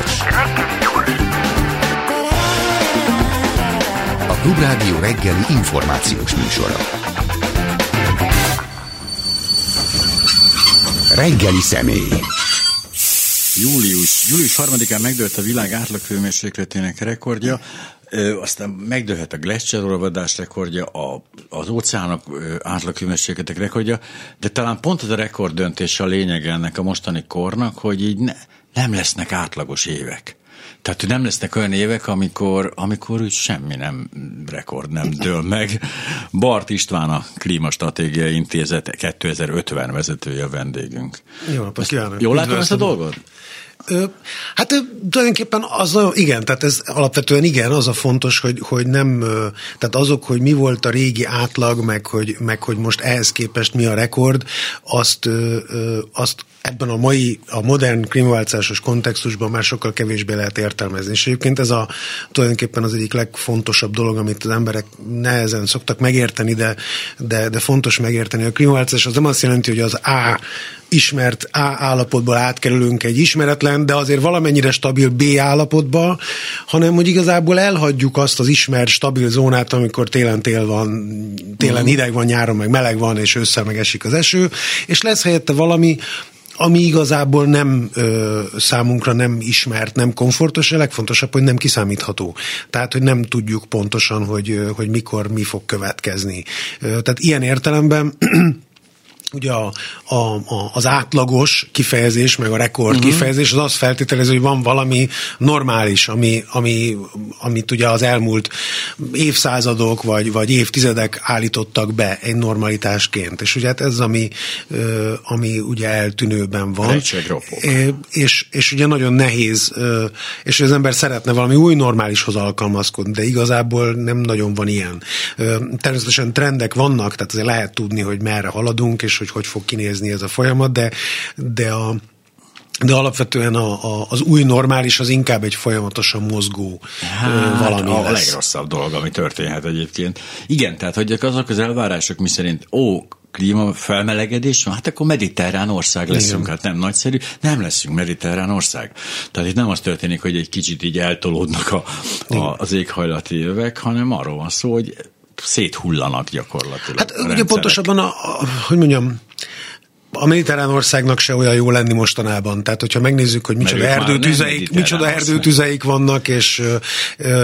gyors. A Klubrádió reggeli információs műsora. Reggeli személy. Július, július 3-án megdőlt a világ átlagfőmérsékletének rekordja, aztán megdőlhet a gletscherolvadás rekordja, a, az óceánok átlagfőmérsékletek rekordja, de talán pont az a rekord döntés a lényeg ennek a mostani kornak, hogy így ne, nem lesznek átlagos évek. Tehát nem lesznek olyan évek, amikor, amikor úgy semmi nem rekord nem dől meg. Bart István a Klímastratégiai Intézet 2050 vezetője a vendégünk. Jó napot kívánok! Jól látom ezt a dolgot? Hát tulajdonképpen az, igen, tehát ez alapvetően igen, az a fontos, hogy, hogy nem, tehát azok, hogy mi volt a régi átlag, meg hogy, meg hogy most ehhez képest mi a rekord, azt, azt ebben a mai, a modern klímaváltozásos kontextusban már sokkal kevésbé lehet értelmezni. És egyébként ez a tulajdonképpen az egyik legfontosabb dolog, amit az emberek nehezen szoktak megérteni, de, de, de fontos megérteni. A klímaváltozás az nem azt jelenti, hogy az A ismert A állapotból átkerülünk egy ismeretlen, de azért valamennyire stabil B állapotba, hanem hogy igazából elhagyjuk azt az ismert stabil zónát, amikor télen tél van, télen mhm. hideg van, nyáron meg meleg van, és ősszel meg esik az eső, és lesz helyette valami, ami igazából nem ö, számunkra nem ismert, nem komfortos, a legfontosabb, hogy nem kiszámítható. Tehát, hogy nem tudjuk pontosan, hogy, hogy mikor mi fog következni. Ö, tehát ilyen értelemben ugye a, a, a, az átlagos kifejezés, meg a rekord uh-huh. kifejezés, az azt feltételező, hogy van valami normális, ami, ami, amit ugye az elmúlt évszázadok vagy, vagy évtizedek állítottak be egy normalitásként. És ugye hát ez ami, ami ugye eltűnőben van. És, és ugye nagyon nehéz, és az ember szeretne valami új normálishoz alkalmazkodni, de igazából nem nagyon van ilyen. Természetesen trendek vannak, tehát azért lehet tudni, hogy merre haladunk, és hogy hogy fog kinézni ez a folyamat, de, de a de alapvetően a, a, az új normális az inkább egy folyamatosan mozgó hát, valami a lesz. legrosszabb dolog, ami történhet egyébként. Igen, tehát hogy azok az elvárások, mi szerint ó, klíma felmelegedés van, hát akkor mediterrán ország leszünk, Igen. hát nem nagyszerű, nem leszünk mediterrán ország. Tehát itt nem az történik, hogy egy kicsit így eltolódnak a, a, az éghajlati jövek, hanem arról van szó, hogy széthullanak gyakorlatilag. Hát ugye pontosabban, a, a, hogy mondjam, a mediterrán országnak se olyan jó lenni mostanában. Tehát, hogyha megnézzük, hogy micsoda erdőtüzeik, micsoda erdőtüzeik vannak, és,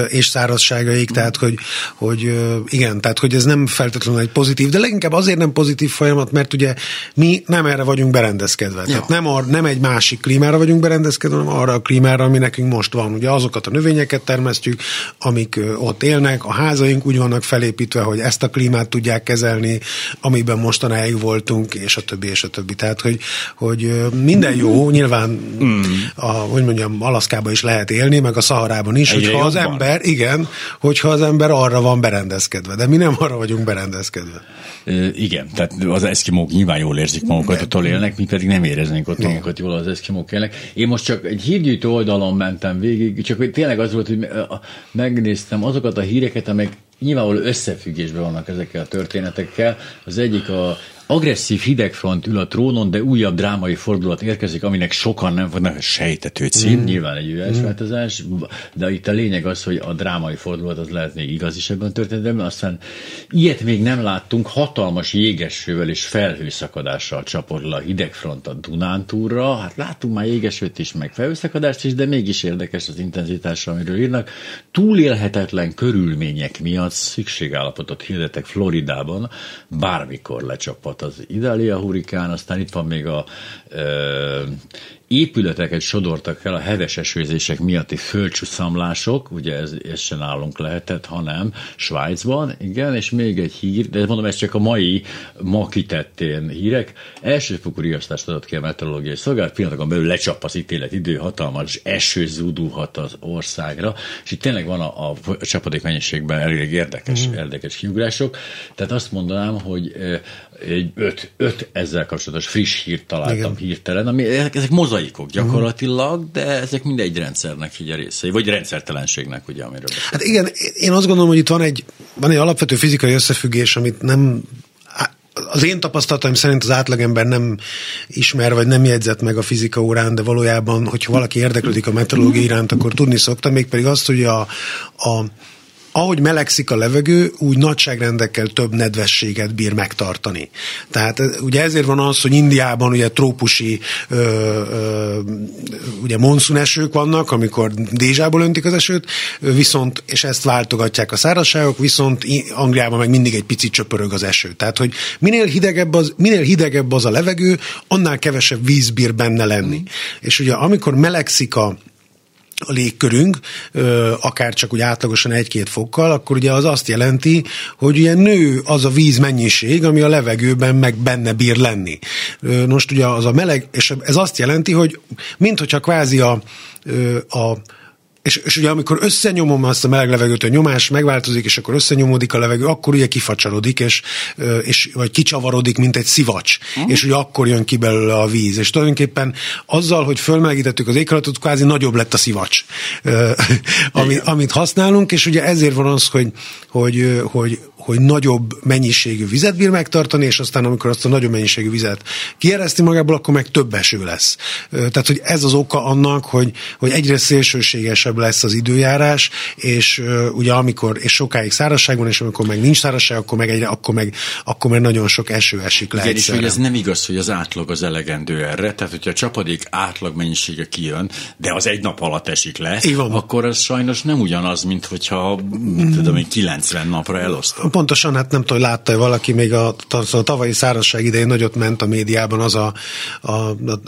és szárazságaik, tehát, hogy, hogy igen, tehát, hogy ez nem feltétlenül egy pozitív, de leginkább azért nem pozitív folyamat, mert ugye mi nem erre vagyunk berendezkedve. Ja. Tehát nem, ar, nem egy másik klímára vagyunk berendezkedve, hanem arra a klímára, ami nekünk most van. Ugye azokat a növényeket termesztjük, amik ott élnek, a házaink úgy vannak felépítve, hogy ezt a klímát tudják kezelni, amiben mostanáig voltunk, és a többi, és a többi. Tehát, hogy, hogy minden jó, nyilván, mm. a, hogy mondjam, Alaszkában is lehet élni, meg a Szaharában is, Egyre hogyha jobban. az ember, igen, hogyha az ember arra van berendezkedve, de mi nem arra vagyunk berendezkedve. E, igen, tehát az eszkimók nyilván jól érzik magukat, ott élnek, mi pedig nem éreznénk ott magunkat jól, az eszkimók élnek. Én most csak egy hírgyűjtő oldalon mentem végig, csak hogy tényleg az volt, hogy megnéztem azokat a híreket, amelyek nyilvánvaló összefüggésben vannak ezekkel a történetekkel. Az egyik a agresszív hidegfront ül a trónon, de újabb drámai fordulat érkezik, aminek sokan nem vannak. Sejtető cím, mm. nyilván egy ügyes mm. de itt a lényeg az, hogy a drámai fordulat az lehet még igaz is ebben a történetben. Aztán ilyet még nem láttunk, hatalmas jégesővel és felhőszakadással csapod le a hidegfront a Dunántúrra. Hát láttunk már jégesőt is, meg felhőszakadást is, de mégis érdekes az intenzitása, amiről írnak. Túlélhetetlen körülmények miatt szükségállapotot hirdetek Floridában, bármikor lecsaphat volt az Idalia hurikán, aztán itt van még a ö, épületeket sodortak el a heves esőzések miatti földcsúszamlások, ugye ez, ez sem nálunk lehetett, hanem Svájcban, igen, és még egy hír, de mondom, ez csak a mai, ma kitettén hírek. Elsőfokú riasztást adott ki a meteorológiai szolgálat, pillanatokon belül lecsap az ítélet idő, hatalmas eső zúdulhat az országra, és itt tényleg van a, a csapadék mennyiségben elég érdekes, mm. érdekes kiugrások. Tehát azt mondanám, hogy egy öt, öt ezzel kapcsolatos friss hírt találtam Igen. hirtelen, ami, ezek mozaikok gyakorlatilag, de ezek mindegy rendszernek így a részei, vagy rendszertelenségnek, ugye, amiről beszél. Hát igen, én azt gondolom, hogy itt van egy, van egy alapvető fizikai összefüggés, amit nem az én tapasztalataim szerint az átlagember nem ismer, vagy nem jegyzett meg a fizika órán, de valójában, hogyha valaki érdeklődik a meteorológia iránt, akkor tudni szokta, mégpedig azt, hogy a, a ahogy melegszik a levegő, úgy nagyságrendekkel több nedvességet bír megtartani. Tehát ugye ezért van az, hogy Indiában ugye trópusi ö, ö, ugye monszunesők vannak, amikor dézsából öntik az esőt, viszont, és ezt váltogatják a szárazságok, viszont Angliában meg mindig egy picit csöpörög az eső. Tehát, hogy minél hidegebb az, minél hidegebb az a levegő, annál kevesebb víz bír benne lenni. Mm. És ugye amikor melegszik a a légkörünk, akár csak úgy átlagosan egy-két fokkal, akkor ugye az azt jelenti, hogy ugye nő az a víz mennyiség, ami a levegőben meg benne bír lenni. Most ugye az a meleg, és ez azt jelenti, hogy minthogyha kvázi a, a és, és ugye amikor összenyomom azt a meleg levegőt, a nyomás megváltozik, és akkor összenyomódik a levegő, akkor ugye kifacsarodik, és, és vagy kicsavarodik, mint egy szivacs, uh-huh. és ugye akkor jön ki belőle a víz. És tulajdonképpen azzal, hogy fölmelegítettük az éghajlatot, kvázi nagyobb lett a szivacs, amit, amit használunk, és ugye ezért van az, hogy, hogy, hogy hogy nagyobb mennyiségű vizet bír megtartani, és aztán amikor azt a nagyobb mennyiségű vizet kiereszti magából, akkor meg több eső lesz. Tehát, hogy ez az oka annak, hogy, hogy egyre szélsőségesebb lesz az időjárás, és ugye amikor, és sokáig szárazság van, és amikor meg nincs szárazság, akkor meg egyre, akkor meg, akkor meg nagyon sok eső esik le. Igen, és hogy ez nem igaz, hogy az átlag az elegendő erre, tehát hogyha a csapadék átlag mennyisége kijön, de az egy nap alatt esik le, akkor az sajnos nem ugyanaz, mint hogyha tudom 90 napra elosztott pontosan, hát nem tudom, látta valaki, még a, a tavalyi szárazság idején nagyot ment a médiában az a, a,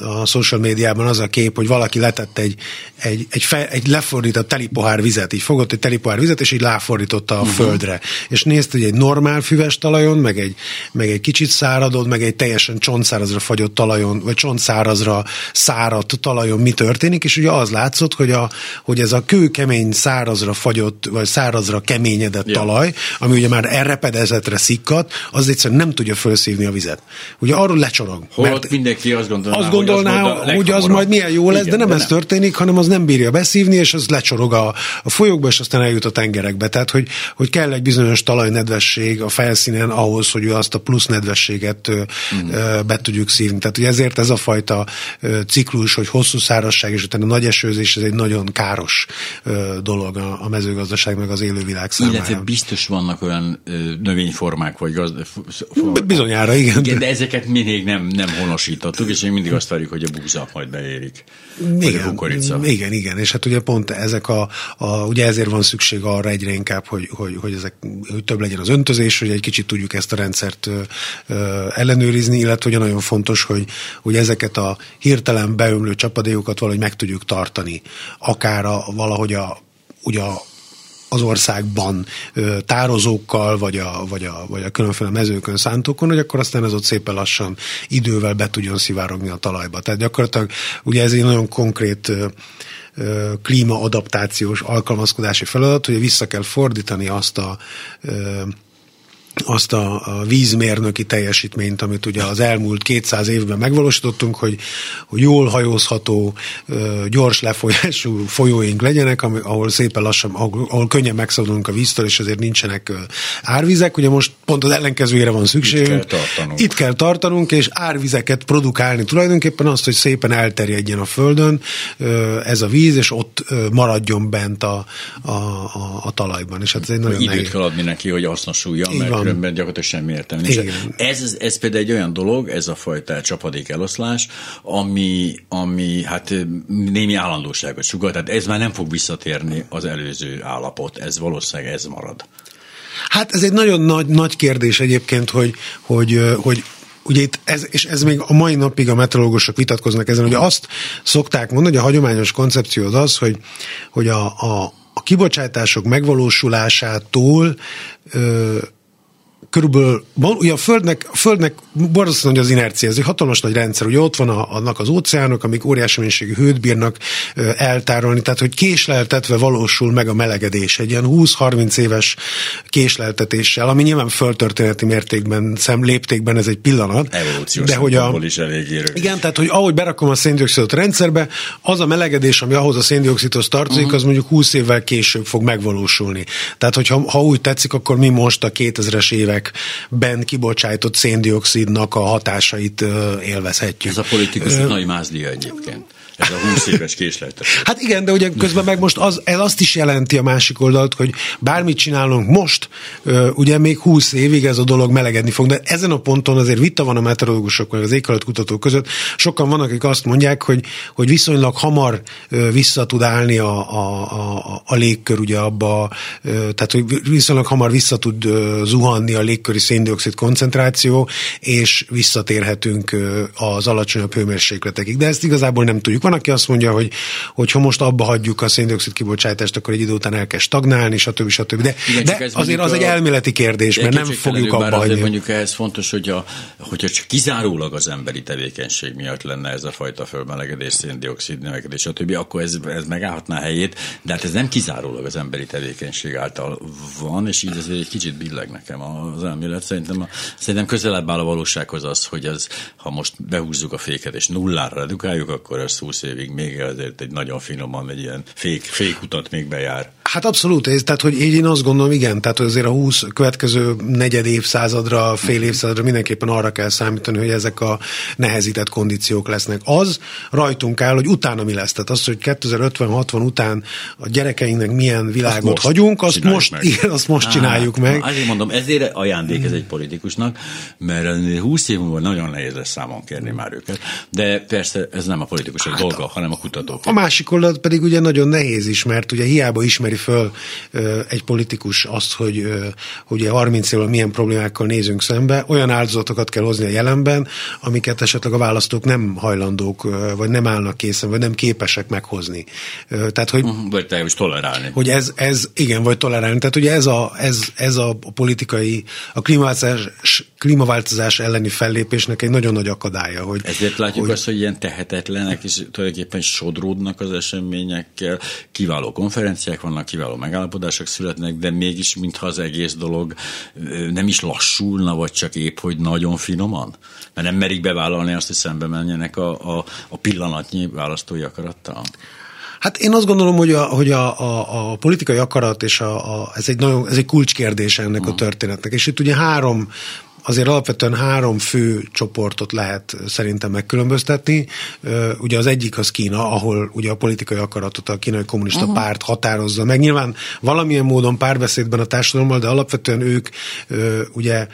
a social médiában az a kép, hogy valaki letett egy, egy, egy, fe, egy lefordított teli pohár vizet, így fogott egy teli pohár vizet, és így láfordította a uh-huh. földre. És nézte, hogy egy normál füves talajon, meg egy, meg egy kicsit száradod, meg egy teljesen csontszárazra fagyott talajon, vagy csontszárazra száradt talajon mi történik, és ugye az látszott, hogy, a, hogy ez a kőkemény szárazra fagyott, vagy szárazra keményedett ja. talaj, ami ugye már elrepedezetre szikkat, az egyszerűen nem tudja felszívni a vizet. Ugye arról lecsorog. Holott mindenki azt gondolná, azt gondolná hogy az, hogy az majd milyen jó lesz, Igen, de nem de ez nem. történik, hanem az nem bírja beszívni, és az lecsorog a, a folyókba, és aztán eljut a tengerekbe. Tehát, hogy, hogy kell egy bizonyos talajnedvesség a felszínen ahhoz, hogy azt a plusz nedvességet mm. be tudjuk szívni. Tehát, hogy ezért ez a fajta ciklus, hogy hosszú szárazság és utána nagy esőzés, ez egy nagyon káros dolog a, a mezőgazdaság meg az élővilág számára. Illetve biztos vannak olyan növényformák, vagy gazd... Bizonyára, igen. igen. De ezeket mindig nem, nem honosítottuk, és én mindig azt várjuk, hogy a búza majd beérik. Igen, a kukorica. Igen, igen, és hát ugye pont ezek a, a ugye ezért van szükség arra egyre inkább, hogy, hogy, hogy, ezek, hogy több legyen az öntözés, hogy egy kicsit tudjuk ezt a rendszert ellenőrizni, illetve ugye nagyon fontos, hogy, hogy ezeket a hirtelen beömlő csapadékokat valahogy meg tudjuk tartani. Akár a, valahogy a, ugye a az országban tározókkal, vagy a, vagy, a, vagy a különféle mezőkön, szántókon, hogy akkor aztán ez ott szépen lassan idővel be tudjon szivárogni a talajba. Tehát gyakorlatilag ugye ez egy nagyon konkrét klímaadaptációs alkalmazkodási feladat, hogy vissza kell fordítani azt a azt a, a vízmérnöki teljesítményt, amit ugye az elmúlt 200 évben megvalósítottunk, hogy, hogy jól hajózható, gyors lefolyású folyóink legyenek, ahol szépen lassan, ahol, ahol könnyen megszabadulunk a víztől, és ezért nincsenek árvizek. Ugye most pont az ellenkezőjére van szükségünk. Itt kell tartanunk. Itt kell tartanunk, és árvizeket produkálni tulajdonképpen azt, hogy szépen elterjedjen a földön ez a víz, és ott maradjon bent a, a, a, a talajban. És hát ez egy nagyon Időt nehéz. kell adni neki, hogy hasznosuljon, mert különben gyakorlatilag semmi értelme nincs. Ez, ez például egy olyan dolog, ez a fajta csapadék eloszlás, ami, ami hát némi állandóságot sugal, tehát ez már nem fog visszatérni az előző állapot, ez valószínűleg ez marad. Hát ez egy nagyon nagy, nagy kérdés egyébként, hogy, hogy, hogy ugye itt ez, és ez még a mai napig a meteorológusok vitatkoznak ezen, hogy azt szokták mondani, hogy a hagyományos koncepció az az, hogy, hogy a, a, a kibocsátások megvalósulásától ö, körülbelül, ugye a Földnek, a Földnek borzasztó nagy az inercia, ez egy hatalmas nagy rendszer, ugye ott van a, annak az óceánok, amik óriási mennyiségű hőt bírnak ö, eltárolni, tehát hogy késleltetve valósul meg a melegedés, egy ilyen 20-30 éves késleltetéssel, ami nyilván földtörténeti mértékben, szem léptékben ez egy pillanat. Evolúciós de hogy a, is elég érő. Igen, tehát hogy ahogy berakom a széndiokszidot rendszerbe, az a melegedés, ami ahhoz a széndiokszidhoz tartozik, uh-huh. az mondjuk 20 évvel később fog megvalósulni. Tehát, hogyha ha úgy tetszik, akkor mi most a 2000-es években kibocsájtott széndiokszidnak a hatásait élvezhetjük. Ez a politikus nagy mázlia egyébként. Ez a 20 éves késlete. Hát igen, de ugye közben meg most az, ez azt is jelenti a másik oldalt, hogy bármit csinálunk most, ugye még 20 évig ez a dolog melegedni fog, de ezen a ponton azért vita van a meteorológusok meg az éghajlatkutatók között. Sokan vannak, akik azt mondják, hogy, hogy viszonylag hamar vissza tud állni a, a, a, a légkör ugye abba, tehát hogy viszonylag hamar vissza tud zuhanni a légköri széndiokszid koncentráció, és visszatérhetünk az alacsonyabb hőmérsékletekig. De ezt igazából nem tudjuk. Van, aki azt mondja, hogy, hogy ha most abba hagyjuk a széndiokszid kibocsátást, akkor egy idő után elkezd stagnálni, stb. stb. De, Igen, de azért az a, egy elméleti kérdés, mert nem fogjuk abba hagyni. Mondjuk ehhez fontos, hogy a, hogyha csak kizárólag az emberi tevékenység miatt lenne ez a fajta fölmelegedés, széndiokszid növekedés, stb., akkor ez, ez megállhatná helyét, de hát ez nem kizárólag az emberi tevékenység által van, és így azért egy kicsit billeg nekem az elmélet. Szerintem, a, szerintem közelebb áll a valósághoz az, hogy az, ha most behúzzuk a féket és nullára redukáljuk, akkor ez 20 20 évig még azért egy nagyon finoman egy ilyen fék, fék utat még bejár. Hát abszolút, ez, tehát hogy én azt gondolom, igen, tehát azért a 20 következő negyed évszázadra, fél évszázadra mindenképpen arra kell számítani, hogy ezek a nehezített kondíciók lesznek. Az rajtunk áll, hogy utána mi lesz. Tehát az, hogy 2050-60 után a gyerekeinknek milyen világot azt hagyunk, azt most, meg. igen, azt most Á, csináljuk meg. Azért mondom, ezért ajándék ez egy politikusnak, mert 20 év múlva nagyon nehéz lesz számon kérni már őket. De persze ez nem a politikusok hát dolga, hanem a kutatók. A másik oldal pedig ugye nagyon nehéz is, mert ugye hiába ismeri föl egy politikus azt, hogy ugye 30 évvel milyen problémákkal nézünk szembe, olyan áldozatokat kell hozni a jelenben, amiket esetleg a választók nem hajlandók, vagy nem állnak készen, vagy nem képesek meghozni. Tehát, hogy, uh-huh, vagy te is tolerálni. Hogy ez, ez, igen, vagy tolerálni. Tehát ugye ez a, ez, ez a politikai, a klímaváltozás, klímaváltozás elleni fellépésnek egy nagyon nagy akadálya. Hogy, Ezért látjuk hogy, azt, hogy ilyen tehetetlenek és tulajdonképpen sodródnak az eseményekkel, kiváló konferenciák vannak, kiváló megállapodások születnek, de mégis mintha az egész dolog nem is lassulna, vagy csak épp, hogy nagyon finoman? Mert nem merik bevállalni azt, hogy szembe menjenek a, a, a pillanatnyi választói akarattal? Hát én azt gondolom, hogy a, hogy a, a, a politikai akarat, és a, a, ez, egy nagyon, ez egy kulcskérdése ennek uh-huh. a történetnek. És itt ugye három azért alapvetően három fő csoportot lehet szerintem megkülönböztetni. Ugye az egyik az Kína, ahol ugye a politikai akaratot a kínai kommunista uh-huh. párt határozza meg. Nyilván valamilyen módon párbeszédben a társadalommal, de alapvetően ők ugye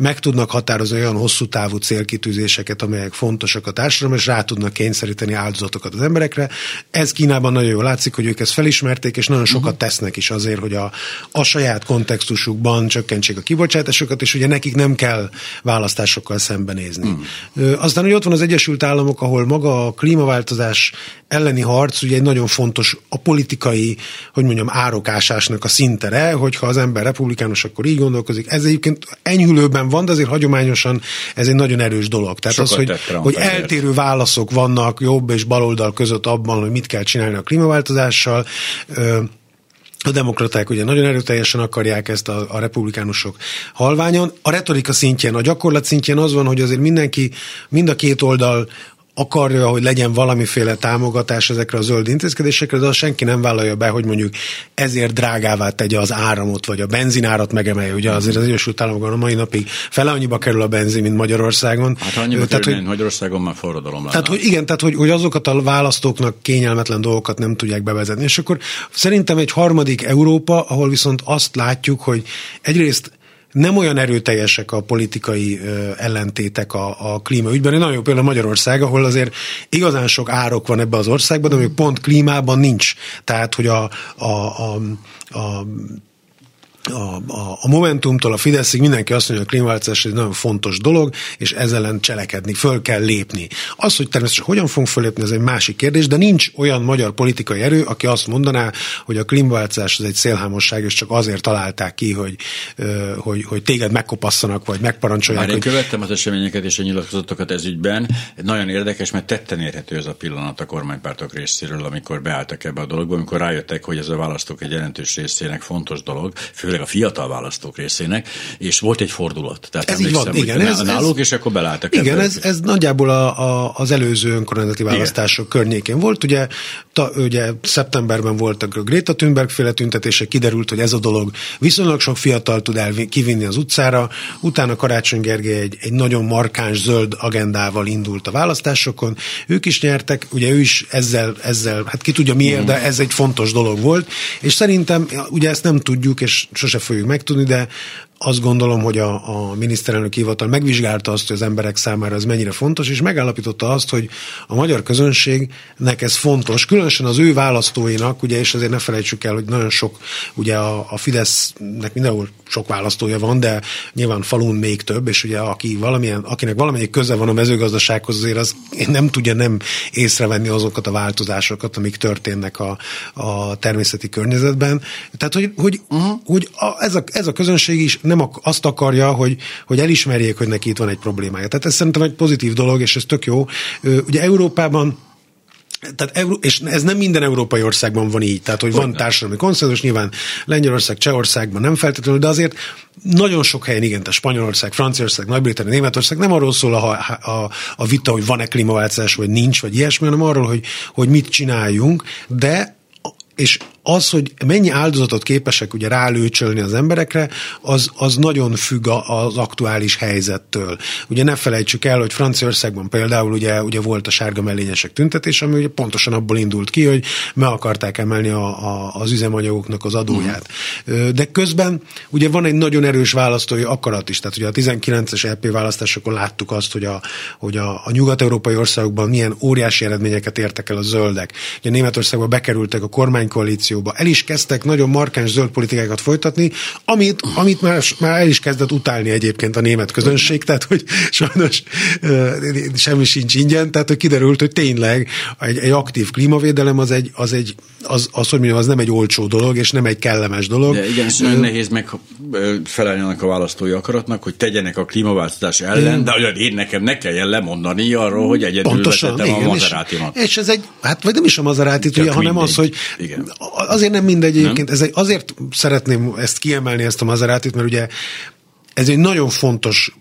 meg tudnak határozni olyan hosszú távú célkitűzéseket, amelyek fontosak a társadalom, és rá tudnak kényszeríteni áldozatokat az emberekre. Ez Kínában nagyon jól látszik, hogy ők ezt felismerték, és nagyon sokat uh-huh. tesznek is azért, hogy a, a saját kontextusukban csökkentsék a kibocsátásokat, és ugye nekik nem kell választásokkal szembenézni. Uh-huh. Aztán, hogy ott van az Egyesült Államok, ahol maga a klímaváltozás elleni harc ugye egy nagyon fontos a politikai, hogy mondjam, árokásásnak a szintere, hogyha az ember republikánus, akkor így gondolkozik. Ez egyébként enyhülőben van, de azért hagyományosan ez egy nagyon erős dolog. Tehát Sokat az, hogy, hogy eltérő válaszok vannak jobb és baloldal között abban, hogy mit kell csinálni a klímaváltozással. A demokraták ugye nagyon erőteljesen akarják ezt a, a republikánusok halványon. A retorika szintjén, a gyakorlat szintjén az van, hogy azért mindenki, mind a két oldal akarja, hogy legyen valamiféle támogatás ezekre a zöld intézkedésekre, de azt senki nem vállalja be, hogy mondjuk ezért drágává tegye az áramot, vagy a benzinárat megemelje. Ugye azért az Egyesült Államokban a mai napig fele annyiba kerül a benzin, mint Magyarországon. Hát annyiba tehát, kerül, hogy, Magyarországon már forradalom Tehát, hogy igen, tehát hogy, hogy azokat a választóknak kényelmetlen dolgokat nem tudják bevezetni. És akkor szerintem egy harmadik Európa, ahol viszont azt látjuk, hogy egyrészt nem olyan erőteljesek a politikai ellentétek a, a klímaügyben. Nagyon jó például Magyarország, ahol azért igazán sok árok van ebbe az országban, de még pont klímában nincs. Tehát, hogy a, a, a, a a, a, a Momentumtól a Fideszig mindenki azt mondja, hogy a klímaváltozás egy nagyon fontos dolog, és ezzel ellen cselekedni, föl kell lépni. Az, hogy természetesen hogyan fogunk fölépni, ez egy másik kérdés, de nincs olyan magyar politikai erő, aki azt mondaná, hogy a klímaváltozás az egy szélhámosság, és csak azért találták ki, hogy, hogy, hogy téged megkopasszanak, vagy megparancsolják. Már én hogy... követtem az eseményeket és a nyilatkozatokat ez ügyben. Nagyon érdekes, mert tetten érhető ez a pillanat a kormánypártok részéről, amikor beálltak ebbe a dologba, amikor rájöttek, hogy ez a választók egy jelentős részének fontos dolog, fő főleg a fiatal választók részének, és volt egy fordulat. Tehát ez így van, igen. Ez, náluk, ez, és akkor belálltak. Igen, ez, ez nagyjából a, a, az előző önkormányzati választások igen. környékén volt. Ugye látta, ugye szeptemberben voltak a Greta Thunberg féle tüntetések, kiderült, hogy ez a dolog viszonylag sok fiatal tud el kivinni az utcára, utána Karácsony Gergely egy, egy nagyon markáns zöld agendával indult a választásokon, ők is nyertek, ugye ő is ezzel, ezzel hát ki tudja miért, de ez egy fontos dolog volt, és szerintem ugye ezt nem tudjuk, és sose fogjuk megtudni, de azt gondolom, hogy a, a miniszterelnök hivatal megvizsgálta azt, hogy az emberek számára ez mennyire fontos, és megállapította azt, hogy a magyar közönségnek ez fontos, különösen az ő választóinak, ugye, és azért ne felejtsük el, hogy nagyon sok, ugye a, a Fidesznek mindenhol sok választója van, de nyilván falun még több, és ugye aki valamilyen, akinek valamelyik köze van a mezőgazdasághoz, azért az nem tudja nem észrevenni azokat a változásokat, amik történnek a, a természeti környezetben. Tehát, hogy, hogy, uh-huh. hogy a, ez, a, ez a közönség is nem azt akarja, hogy, hogy elismerjék, hogy neki itt van egy problémája. Tehát ez szerintem egy pozitív dolog, és ez tök jó. Ugye Európában tehát, és ez nem minden európai országban van így, tehát hogy van társadalmi konszenzus, nyilván Lengyelország, Csehországban nem feltétlenül, de azért nagyon sok helyen igen, tehát Spanyolország, Franciaország, Nagy-Britannia, Németország nem arról szól a, a, a vita, hogy van-e klímaváltozás, vagy nincs, vagy ilyesmi, hanem arról, hogy, hogy mit csináljunk, de és az, hogy mennyi áldozatot képesek ugye rálőcsölni az emberekre, az, az nagyon függ az aktuális helyzettől. Ugye ne felejtsük el, hogy Franciaországban például ugye, ugye volt a sárga mellényesek tüntetés, ami ugye pontosan abból indult ki, hogy meg akarták emelni a, a, az üzemanyagoknak az adóját. Uh-huh. De közben ugye van egy nagyon erős választói akarat is, tehát ugye a 19-es EP választásokon láttuk azt, hogy a, hogy a, a nyugat-európai országokban milyen óriási eredményeket értek el a zöldek. Ugye Németországban bekerültek a kormánykoalíció koalícióba. El is kezdtek nagyon markáns zöld politikákat folytatni, amit, amit már, már el is kezdett utálni egyébként a német közönség, tehát hogy sajnos semmi sincs ingyen, tehát hogy kiderült, hogy tényleg egy, egy aktív klímavédelem az egy, az egy az, az, hogy mondjam, az nem egy olcsó dolog, és nem egy kellemes dolog. De igen, és nagyon nehéz meg felelni annak a választói akaratnak, hogy tegyenek a klímaváltozás ellen, én... de hogy én nekem ne kelljen lemondani arról, hogy egyedül Pontosan, vezettem igen, a mazerátimat. És, és ez egy, hát vagy nem is a mazerátit, ugye, hanem az, hogy igen. Azért nem mindegy egyébként, nem? ez egy, azért szeretném ezt kiemelni, ezt a mazerátit, mert ugye ez egy nagyon fontos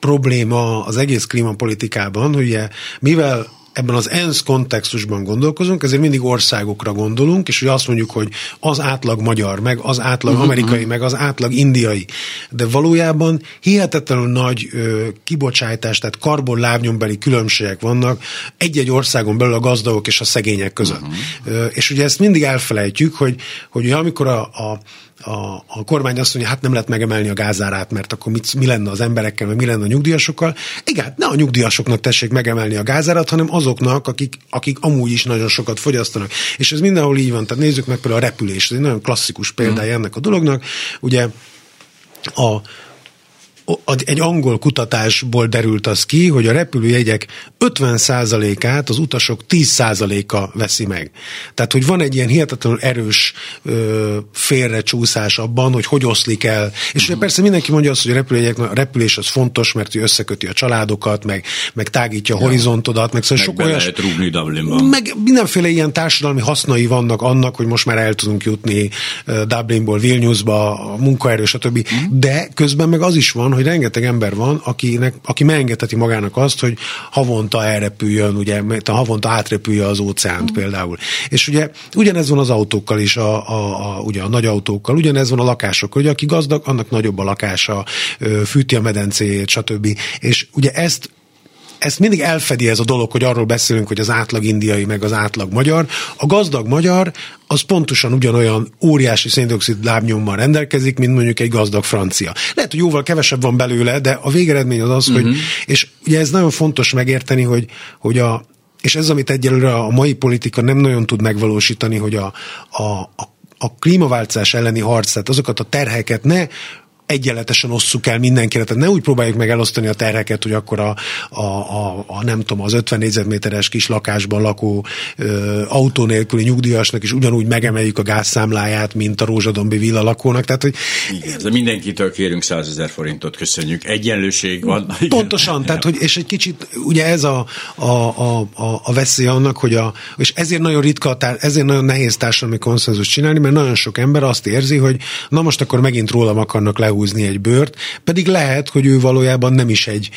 probléma az egész klímapolitikában, hogy ugye, mivel ebben az ENSZ kontextusban gondolkozunk, ezért mindig országokra gondolunk, és hogy azt mondjuk, hogy az átlag magyar, meg az átlag uh-huh. amerikai, meg az átlag indiai. De valójában hihetetlenül nagy ö, kibocsátás, tehát karbonlábnyombeli különbségek vannak egy-egy országon belül a gazdagok és a szegények között. Uh-huh. Ö, és ugye ezt mindig elfelejtjük, hogy, hogy amikor a, a a, a kormány azt mondja, hát nem lehet megemelni a gázárát, mert akkor mit, mi lenne az emberekkel, vagy mi lenne a nyugdíjasokkal. Igen, ne a nyugdíjasoknak tessék megemelni a gázárat, hanem azoknak, akik, akik amúgy is nagyon sokat fogyasztanak. És ez mindenhol így van. Tehát nézzük meg például a repülés. Ez egy nagyon klasszikus példája ennek a dolognak. Ugye a, egy angol kutatásból derült az ki, hogy a repülőjegyek 50%-át az utasok 10%-a veszi meg. Tehát, hogy van egy ilyen hihetetlenül erős ö, félrecsúszás abban, hogy hogy oszlik el. És ugye persze mindenki mondja azt, hogy a, repülőjegyek, a repülés az fontos, mert összeköti a családokat, meg, meg tágítja a horizontodat, meg szóval meg sok olyan... lehet rúgni Dublinban. Meg mindenféle ilyen társadalmi hasznai vannak annak, hogy most már el tudunk jutni Dublinból Vilniusba, a munkaerő, stb. Uh-huh. De közben meg az is van, hogy rengeteg ember van, akinek, aki megengedheti magának azt, hogy havonta elrepüljön, ugye, havonta átrepülje az óceánt mm. például. És ugye ugyanez van az autókkal is, a, a, a, ugye a nagy autókkal, ugyanez van a lakásokkal, ugye aki gazdag, annak nagyobb a lakása, fűti a medencéjét, stb. És ugye ezt ezt mindig elfedi ez a dolog, hogy arról beszélünk, hogy az átlag indiai, meg az átlag magyar. A gazdag magyar az pontosan ugyanolyan óriási széndiokszid lábnyommal rendelkezik, mint mondjuk egy gazdag francia. Lehet, hogy jóval kevesebb van belőle, de a végeredmény az az, uh-huh. hogy, mhm. és ugye ez nagyon fontos megérteni, hogy, hogy a, és ez, amit egyelőre a mai politika nem nagyon tud megvalósítani, hogy a, a, a a klímaváltozás elleni harc, tehát azokat a terheket ne egyenletesen osszuk el mindenkire, tehát ne úgy próbáljuk meg elosztani a terheket, hogy akkor a, a, a, a nem tudom, az 50 négyzetméteres kis lakásban lakó ö, autó nélküli nyugdíjasnak is ugyanúgy megemeljük a gázszámláját, mint a rózsadombi villa lakónak. Tehát, hogy... Igen, de mindenkitől kérünk 100 ezer forintot, köszönjük. Egyenlőség van. Pontosan, Igen. tehát, hogy, és egy kicsit ugye ez a, a, a, a, a veszély annak, hogy a, és ezért nagyon ritka, ezért nagyon nehéz társadalmi konszenzus csinálni, mert nagyon sok ember azt érzi, hogy na most akkor megint rólam akarnak leúzni ráhúzni egy bőrt, pedig lehet, hogy ő valójában nem is egy,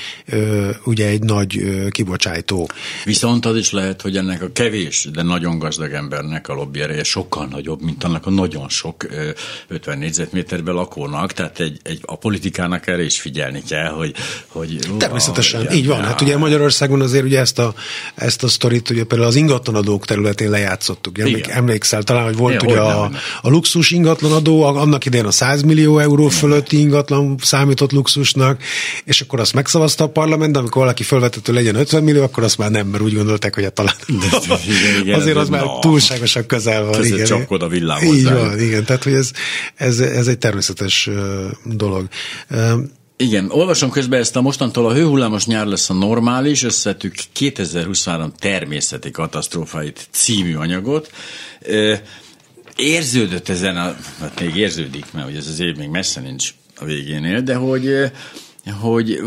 ugye egy nagy kibocsájtó. Viszont az is lehet, hogy ennek a kevés, de nagyon gazdag embernek a lobby ereje sokkal nagyobb, mint annak a nagyon sok ö, 50 négyzetméterben lakónak, tehát egy, egy, a politikának erre is figyelni kell, hogy... hogy Természetesen, így van. Hát ugye Magyarországon azért ugye ezt a, ezt a sztorit ugye például az ingatlanadók területén lejátszottuk. Emlék, emlékszel talán, hogy volt Igen, ugye a, a luxus ingatlanadó, annak idején a 100 millió euró fölötti ingatlan számított luxusnak, és akkor azt megszavazta a parlament, de amikor valaki felvetett, hogy legyen 50 millió, akkor azt már nem, mert úgy gondolták, hogy a talán de, igen, igen, azért az már no. túlságosan közel van. Közel igen, csapkod a villámhoz. Így van, igen, tehát hogy ez, ez, ez egy természetes dolog. Igen, olvasom közben ezt a mostantól a hőhullámos nyár lesz a normális, összetük 2023 természeti katasztrófáit című anyagot. Érződött ezen, a, hát még érződik, mert hogy ez az év még messze nincs a végénél, de hogy hogy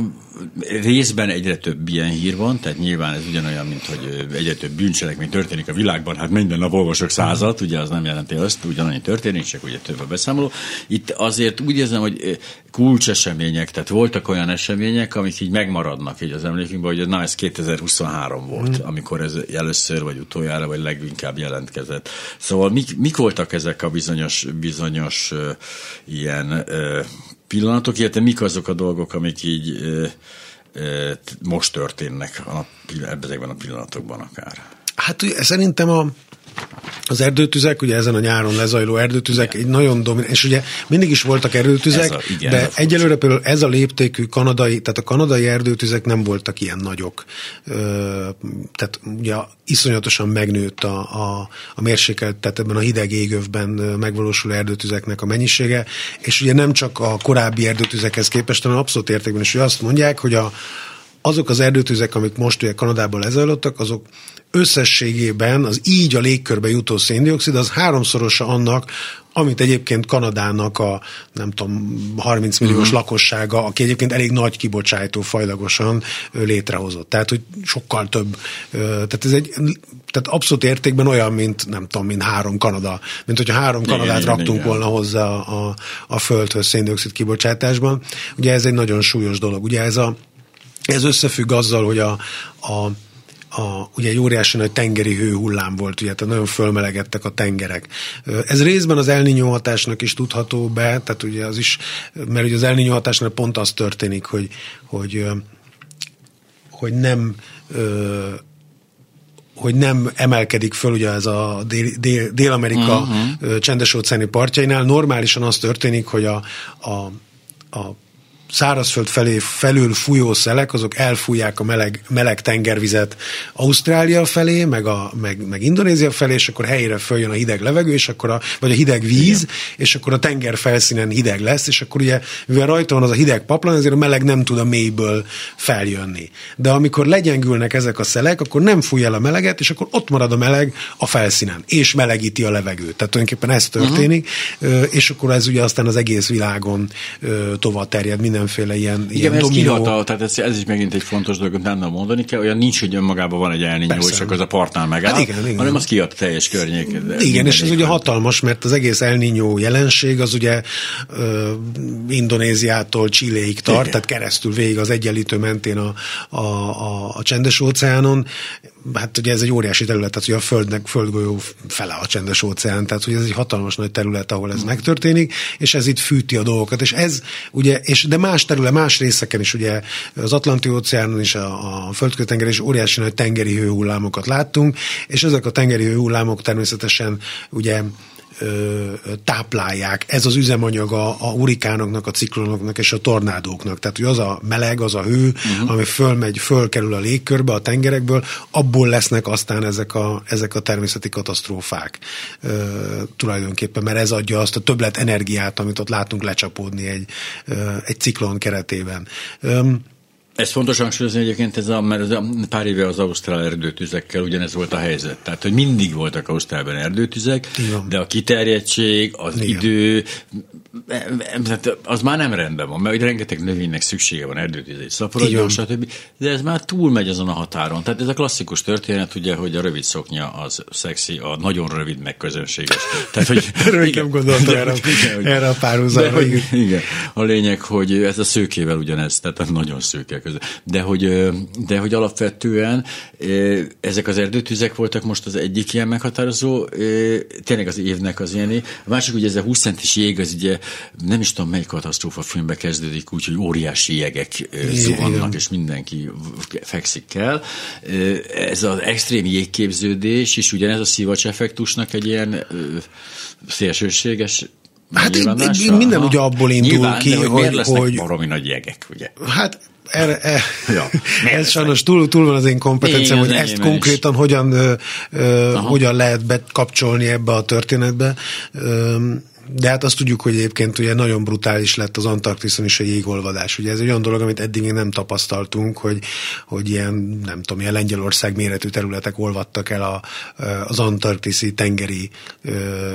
részben egyre több ilyen hír van, tehát nyilván ez ugyanolyan, mint hogy egyre több bűncselekmény történik a világban, hát minden nap olvasok százat, ugye az nem jelenti azt, ugyanannyi történik, csak ugye több a beszámoló. Itt azért úgy érzem, hogy kulcsesemények, tehát voltak olyan események, amik így megmaradnak így az emlékünkben, hogy na ez 2023 volt, mm. amikor ez először vagy utoljára, vagy leginkább jelentkezett. Szóval mik, mik voltak ezek a bizonyos, bizonyos uh, ilyen uh, pillanatok, illetve mik azok a dolgok, amik így most történnek a, ezekben a pillanatokban akár? Hát szerintem a, az erdőtüzek, ugye ezen a nyáron lezajló erdőtüzek igen. egy nagyon domináns, és ugye mindig is voltak erdőtüzek, a, igen, de egyelőre például ez a léptékű kanadai, tehát a kanadai erdőtüzek nem voltak ilyen nagyok. Ö, tehát ugye iszonyatosan megnőtt a, a, a mérsékelt, tehát ebben a hideg égövben megvalósuló erdőtüzeknek a mennyisége, és ugye nem csak a korábbi erdőtüzekhez képest, hanem abszolút értékben is, hogy azt mondják, hogy a, azok az erdőtüzek, amik most ugye Kanadában lezajlottak, azok összességében az így a légkörbe jutó széndiokszid az háromszorosa annak, amit egyébként Kanadának a nem tudom, 30 milliós uh-huh. lakossága, aki egyébként elég nagy kibocsátó fajlagosan létrehozott. Tehát, hogy sokkal több. Tehát ez egy tehát abszolút értékben olyan, mint nem tudom, mint három Kanada, mint hogyha három igen, Kanadát igen, raktunk igen. volna hozzá a, a földhöz széndiokszid kibocsátásban. Ugye ez egy nagyon súlyos dolog. Ugye ez a ez összefügg azzal, hogy a, a a, ugye egy óriási nagy tengeri hőhullám volt, ugye, tehát nagyon fölmelegedtek a tengerek. Ez részben az elnyó hatásnak is tudható be, tehát ugye az is, mert ugye az elnyó hatásnak pont az történik, hogy, hogy, hogy nem hogy nem emelkedik föl ugye ez a Dél, Dél, Dél-Amerika uh-huh. csendes óceáni partjainál. Normálisan az történik, hogy a, a, a szárazföld felé felül fújó szelek, azok elfújják a meleg, meleg tengervizet Ausztrália felé, meg, a, meg, meg Indonézia felé, és akkor helyére följön a hideg levegő, és akkor a, vagy a hideg víz, Igen. és akkor a tenger felszínen hideg lesz, és akkor ugye, mivel rajta van az a hideg paplan, ezért a meleg nem tud a mélyből feljönni. De amikor legyengülnek ezek a szelek, akkor nem fúj el a meleget, és akkor ott marad a meleg a felszínen, és melegíti a levegőt. Tehát tulajdonképpen ez történik, uh-huh. és akkor ez ugye aztán az egész világon tovább terjed, minden mindenféle ilyen, Igen, ilyen ez dominó. kihatal, tehát ez, ez, is megint egy fontos dolog, nem mondani kell, olyan nincs, hogy önmagában van egy és csak az a partnál megáll, hát igen, igen. hanem az kiad teljes környék. Igen, és ez ugye hatalmas, mert az egész elninyó jelenség az ugye ö, Indonéziától Csilléig tart, igen. tehát keresztül végig az egyenlítő mentén a, a, a, a csendes óceánon, hát ugye ez egy óriási terület, tehát ugye a Földnek, Földgolyó fele a csendes óceán, tehát hogy ez egy hatalmas nagy terület, ahol ez megtörténik, és ez itt fűti a dolgokat, és ez ugye, és de más terület, más részeken is ugye az Atlanti óceánon is, a, a földkötenger is óriási nagy tengeri hőhullámokat láttunk, és ezek a tengeri hőhullámok természetesen ugye ö, táplálják. Ez az üzemanyag a, a hurikánoknak, a ciklonoknak és a tornádóknak. Tehát, hogy az a meleg, az a hő, uh-huh. ami fölmegy, fölkerül a légkörbe, a tengerekből, abból lesznek aztán ezek a, ezek a természeti katasztrófák ö, tulajdonképpen, mert ez adja azt a többlet energiát, amit ott látunk lecsapódni egy, ö, egy ciklon keretében. Ö, ez fontos hangsúlyozni egyébként, ez a, mert ez pár éve az ausztrál erdőtüzekkel ugyanez volt a helyzet. Tehát, hogy mindig voltak Ausztrálban erdőtüzek, Igen. de a kiterjedtség, az Igen. idő, az már nem rendben van, mert rengeteg növénynek szüksége van erdőtüzés, szaporodjon, stb. De ez már túlmegy azon a határon. Tehát ez a klasszikus történet, ugye, hogy a rövid szoknya az szexi, a nagyon rövid meg közönséges. Tehát, hogy, Rövid nem gondoltam erre, erre a párhuzamra. hogy, igen. A lényeg, hogy ez a szőkével ugyanez, tehát nagyon szőke között. De hogy, de hogy alapvetően ezek az erdőtüzek voltak most az egyik ilyen meghatározó, tényleg az évnek az ilyen. A másik, ugye ez a 20 centis jég, az ugye nem is tudom, melyik katasztrófa filmbe kezdődik úgy, hogy óriási jegek zuhannak, és mindenki fekszik el. Ez az extrém jégképződés is ugyanez a szivacs effektusnak egy ilyen szélsőséges Hát minden ugye abból indul Nyilván, ki, de, hogy, hogy, miért lesznek hogy baromi nagy jegek, ugye? Hát erre, e, Ja, ez sajnos túl, túl van az én kompetenciám, hogy ezt konkrétan hogyan, ö, ö, hogyan lehet bekapcsolni ebbe a történetbe. Ö, de hát azt tudjuk, hogy egyébként ugye nagyon brutális lett az Antarktiszon is a jégolvadás. Ugye ez egy olyan dolog, amit eddig még nem tapasztaltunk, hogy, hogy ilyen, nem tudom, ilyen Lengyelország méretű területek olvadtak el a, az antarktiszi tengeri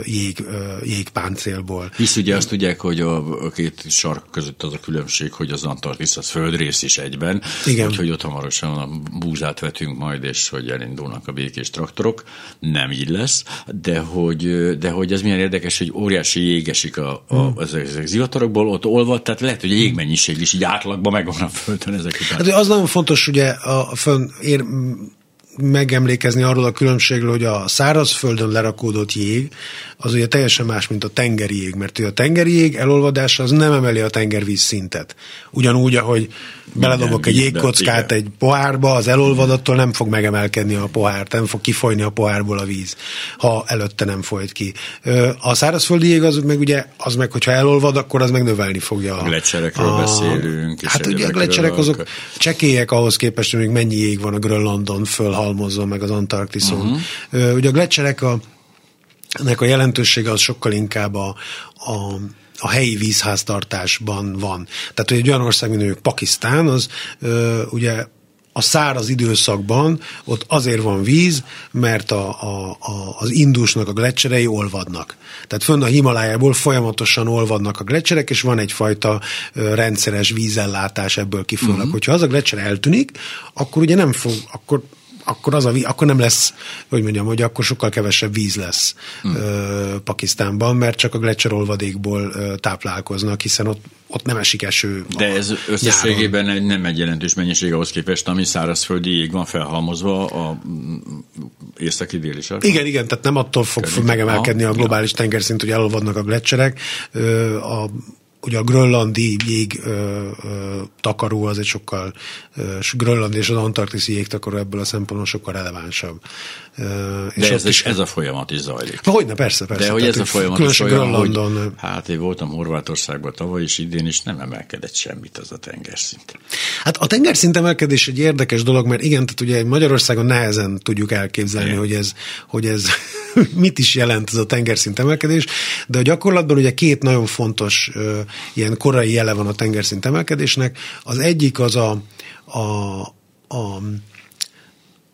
jég, jégpáncélból. Hisz ugye azt tudják, hogy a, a két sark között az a különbség, hogy az Antarktisz az földrész is egyben, Igen. úgyhogy ott hamarosan a búzát vetünk majd, és hogy elindulnak a békés traktorok. Nem így lesz, de hogy, de hogy ez milyen érdekes, hogy óriási jég esik a, a, Hmm. az, ezek zivatarokból, ott olvad, tehát lehet, hogy a jégmennyiség is így átlagban megvan a földön ezek után. Hát az nagyon fontos ugye a, a fönn, ér, megemlékezni arról a különbségről, hogy a szárazföldön lerakódott jég az ugye teljesen más, mint a tengeri jég, mert a tengeri jég elolvadása az nem emeli a tengervíz szintet. Ugyanúgy, ahogy beledobok egy jégkockát egy pohárba, az elolvadattól nem fog megemelkedni a pohár, nem fog kifolyni a pohárból a víz, ha előtte nem folyt ki. A szárazföldi jég az meg ugye, az meg, hogyha elolvad, akkor az meg növelni fogja. A gletszerekről beszélünk, és Hát ugye a gletszerek azok csekélyek ahhoz képest, hogy még mennyi jég van a Grönlandon fölhalmozva, meg az Antarktiszon. Uh-huh. Ugye a gletszerek a, ennek a jelentősége az sokkal inkább a, a a helyi vízháztartásban van. Tehát, hogy egy olyan ország, mint mondjuk Pakisztán, az ö, ugye a száraz időszakban ott azért van víz, mert a, a, a, az Indusnak a gletszerei olvadnak. Tehát fönn a Himalájából folyamatosan olvadnak a gletszerek, és van egyfajta rendszeres vízellátás ebből kifolyólag. Uh-huh. Hogyha az a gletser eltűnik, akkor ugye nem fog, akkor akkor, az a, akkor nem lesz, hogy mondjam, hogy akkor sokkal kevesebb víz lesz hmm. ö, Pakisztánban, mert csak a gletszerolvadékból ö, táplálkoznak, hiszen ott, ott nem esik eső. De ez nyáron. összességében egy, nem egy jelentős mennyiség ahhoz képest, ami szárazföldi jég van felhalmozva a északi déli sarkon. Igen, igen, tehát nem attól fog Környéken. megemelkedni a globális tengerszint, hogy elolvadnak a gletszerek. A, ugye a grönlandi jég ö, ö, takaró az egy sokkal, ö, s grönlandi és az antarktiszi jégtakaró ebből a szempontból sokkal relevánsabb. Ö, De ez, is, ez a folyamat is zajlik. Na, hogyne, persze, persze. De hogy Tehát, ez a folyamat is olyan, hogy Grönlandon, hát én voltam Horvátországban tavaly is idén, is nem emelkedett semmit az a tengerszint. Hát a tengerszint emelkedés egy érdekes dolog, mert igen, tehát ugye Magyarországon nehezen tudjuk elképzelni, Igen. hogy ez, hogy ez mit is jelent ez a tengerszint emelkedés, de a gyakorlatban ugye két nagyon fontos ö, ilyen korai jele van a tengerszint emelkedésnek. Az egyik az a, a, a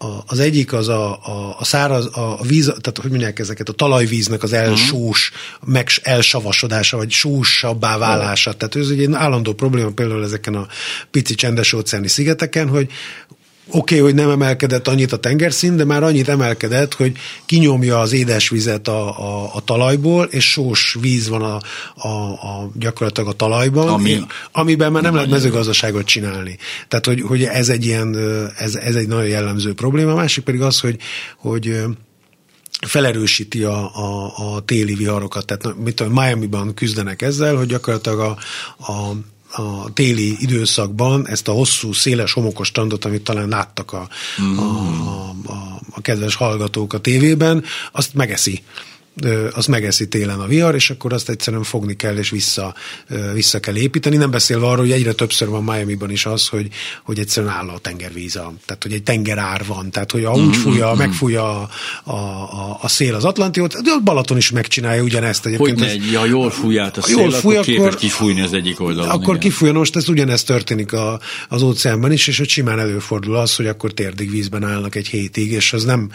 a, az egyik az a, a, a száraz, a, a víz, tehát hogy mondják ezeket, a talajvíznek az elsós, meg elsavasodása, vagy sósabbá válása. Tehát ez egy állandó probléma például ezeken a pici csendes óceáni szigeteken, hogy oké, okay, hogy nem emelkedett annyit a tengerszint, de már annyit emelkedett, hogy kinyomja az édesvizet a, a, a talajból, és sós víz van a, a, a gyakorlatilag a talajban, Ami- amiben már nem lehet mezőgazdaságot csinálni. Tehát, hogy, hogy ez egy ilyen, ez, ez egy nagyon jellemző probléma. A másik pedig az, hogy, hogy felerősíti a, a, a téli viharokat. Tehát mit tudom, Miami-ban küzdenek ezzel, hogy gyakorlatilag a, a a téli időszakban ezt a hosszú, széles, homokos strandot, amit talán láttak a, a, a, a, a kedves hallgatók a tévében, azt megeszi ö, azt megeszi télen a vihar, és akkor azt egyszerűen fogni kell, és vissza, vissza kell építeni. Nem beszélve arról, hogy egyre többször van Miami-ban is az, hogy, hogy egyszerűen áll a tengervíz, a, tehát hogy egy tengerár van, tehát hogy ha úgy fújja, megfújja a, a, a, a szél az Atlantiót, de a Balaton is megcsinálja ugyanezt Hogy egyébként. ne, ez- egy, ha jól fúj át a szél, jól fúj, akkor képes akkor- kifújni az egyik oldalon. akkor igen. kifújjon, most ez ugyanezt történik a, az óceánban is, és hogy simán előfordul az, hogy akkor térdig vízben állnak egy hétig, és az nem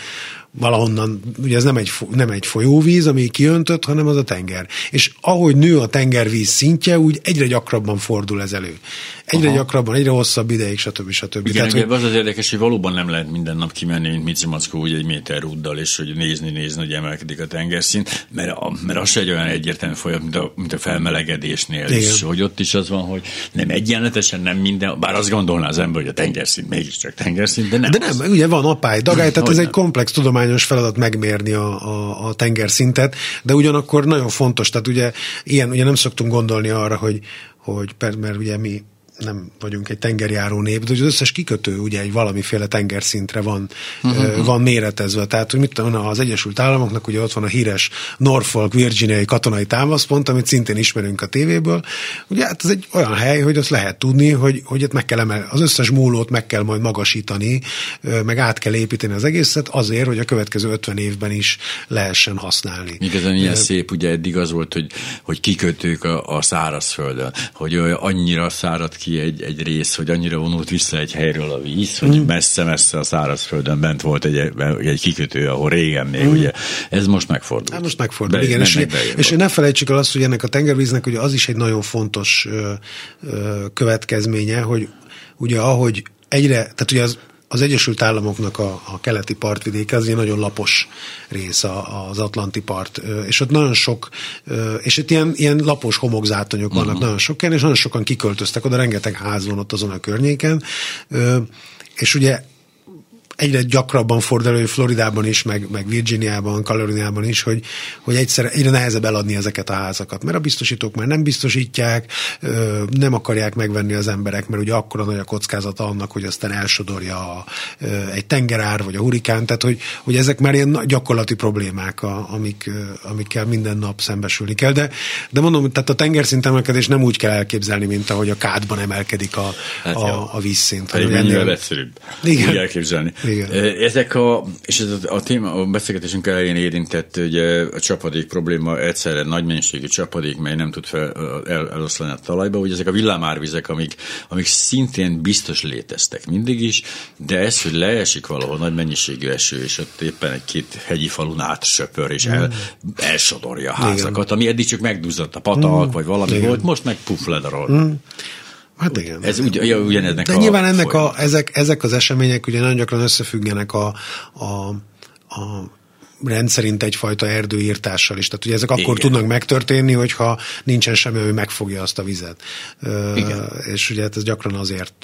valahonnan, ugye ez nem egy, nem egy folyóvíz, ami kiöntött, hanem az a tenger. És ahogy nő a tengervíz szintje, úgy egyre gyakrabban fordul ez elő. Egyre Aha. gyakrabban, egyre hosszabb ideig, stb. stb. Igen, Tehát, hogy... az az érdekes, hogy valóban nem lehet minden nap kimenni, mint Mici Mackó, úgy egy méter rúddal, és hogy nézni, nézni, hogy emelkedik a tengerszint, mert, a, mert az se egy olyan egyértelmű folyamat, mint a, mint a felmelegedésnél Igen. is, hogy ott is az van, hogy nem egyenletesen, nem minden, bár azt gondolná az ember, hogy a tengerszint mégiscsak tengerszint, de nem. De nem, az. ugye van apály, dagály, tehát ez egy komplex tudományos feladat megmérni a, a, a tengerszintet, de ugyanakkor nagyon fontos, tehát ugye ilyen, ugye nem szoktunk gondolni arra, hogy, hogy mert ugye mi nem vagyunk egy tengerjáró nép, de az összes kikötő ugye egy valamiféle tengerszintre van, uh-huh. van méretezve. Tehát, hogy mit tudom, az Egyesült Államoknak ugye ott van a híres Norfolk virginiai katonai támaszpont, amit szintén ismerünk a tévéből. Ugye hát ez egy olyan hely, hogy azt lehet tudni, hogy, hogy itt meg kell emel, az összes múlót meg kell majd magasítani, meg át kell építeni az egészet azért, hogy a következő 50 évben is lehessen használni. Igazán ilyen szép, ugye eddig az volt, hogy, hogy kikötők a, a szárazföldön, hogy annyira szárad ki egy, egy rész, hogy annyira vonult vissza egy helyről a víz, hogy mm. messze-messze a szárazföldön bent volt egy, egy kikötő, ahol régen még, mm. ugye, ez most megfordult. Hát most megfordul, Be, igen. És, és ne felejtsük el azt, hogy ennek a tengervíznek ugye az is egy nagyon fontos ö, ö, következménye, hogy ugye ahogy egyre, tehát ugye az az Egyesült Államoknak a, a keleti partvidéke az egy nagyon lapos rész az Atlanti part, és ott nagyon sok, és itt ilyen, ilyen lapos homokzátonyok vannak uh-huh. nagyon sok és nagyon sokan kiköltöztek oda, rengeteg ház van ott azon a környéken, és ugye egyre gyakrabban fordul elő Floridában is, meg, meg Virginiában, Kaliforniában is, hogy, hogy egyszer egyre nehezebb eladni ezeket a házakat, mert a biztosítók már nem biztosítják, nem akarják megvenni az emberek, mert ugye akkora nagy a kockázata annak, hogy aztán elsodorja a, egy tengerár vagy a hurikán, tehát hogy, hogy ezek már ilyen gyakorlati problémák, a, amik, amikkel minden nap szembesülni kell, de, de mondom, tehát a tengerszint emelkedés nem úgy kell elképzelni, mint ahogy a kádban emelkedik a, hát a, a vízszint. Pedig ennél egyszerűbb. Igen. Úgy elképzelni. Igen. Ezek a, és ez a, a téma, a beszélgetésünk elején érintett, hogy a csapadék probléma egyszerre nagy mennyiségű csapadék, mely nem tud fel, el, eloszlani a talajba, hogy ezek a villámárvizek, amik, amik szintén biztos léteztek mindig is, de ez, hogy leesik valahol nagy mennyiségű eső, és ott éppen egy-két hegyi falun átsöpör, és el, mm. elsodorja a házakat, Igen. ami eddig csak megduzzadt a patak, mm. vagy valami Igen. volt, most meg puf ledarol. Mm. Hát igen. Ez ugy, ja, ugyaneznek De a nyilván ennek a, ezek, ezek az események ugye nagyon gyakran összefüggenek a, a, a rendszerint egyfajta erdőírtással is. Tehát ugye ezek Igen. akkor tudnak megtörténni, hogyha nincsen semmi, ami megfogja azt a vizet. Igen. És ugye hát ez gyakran azért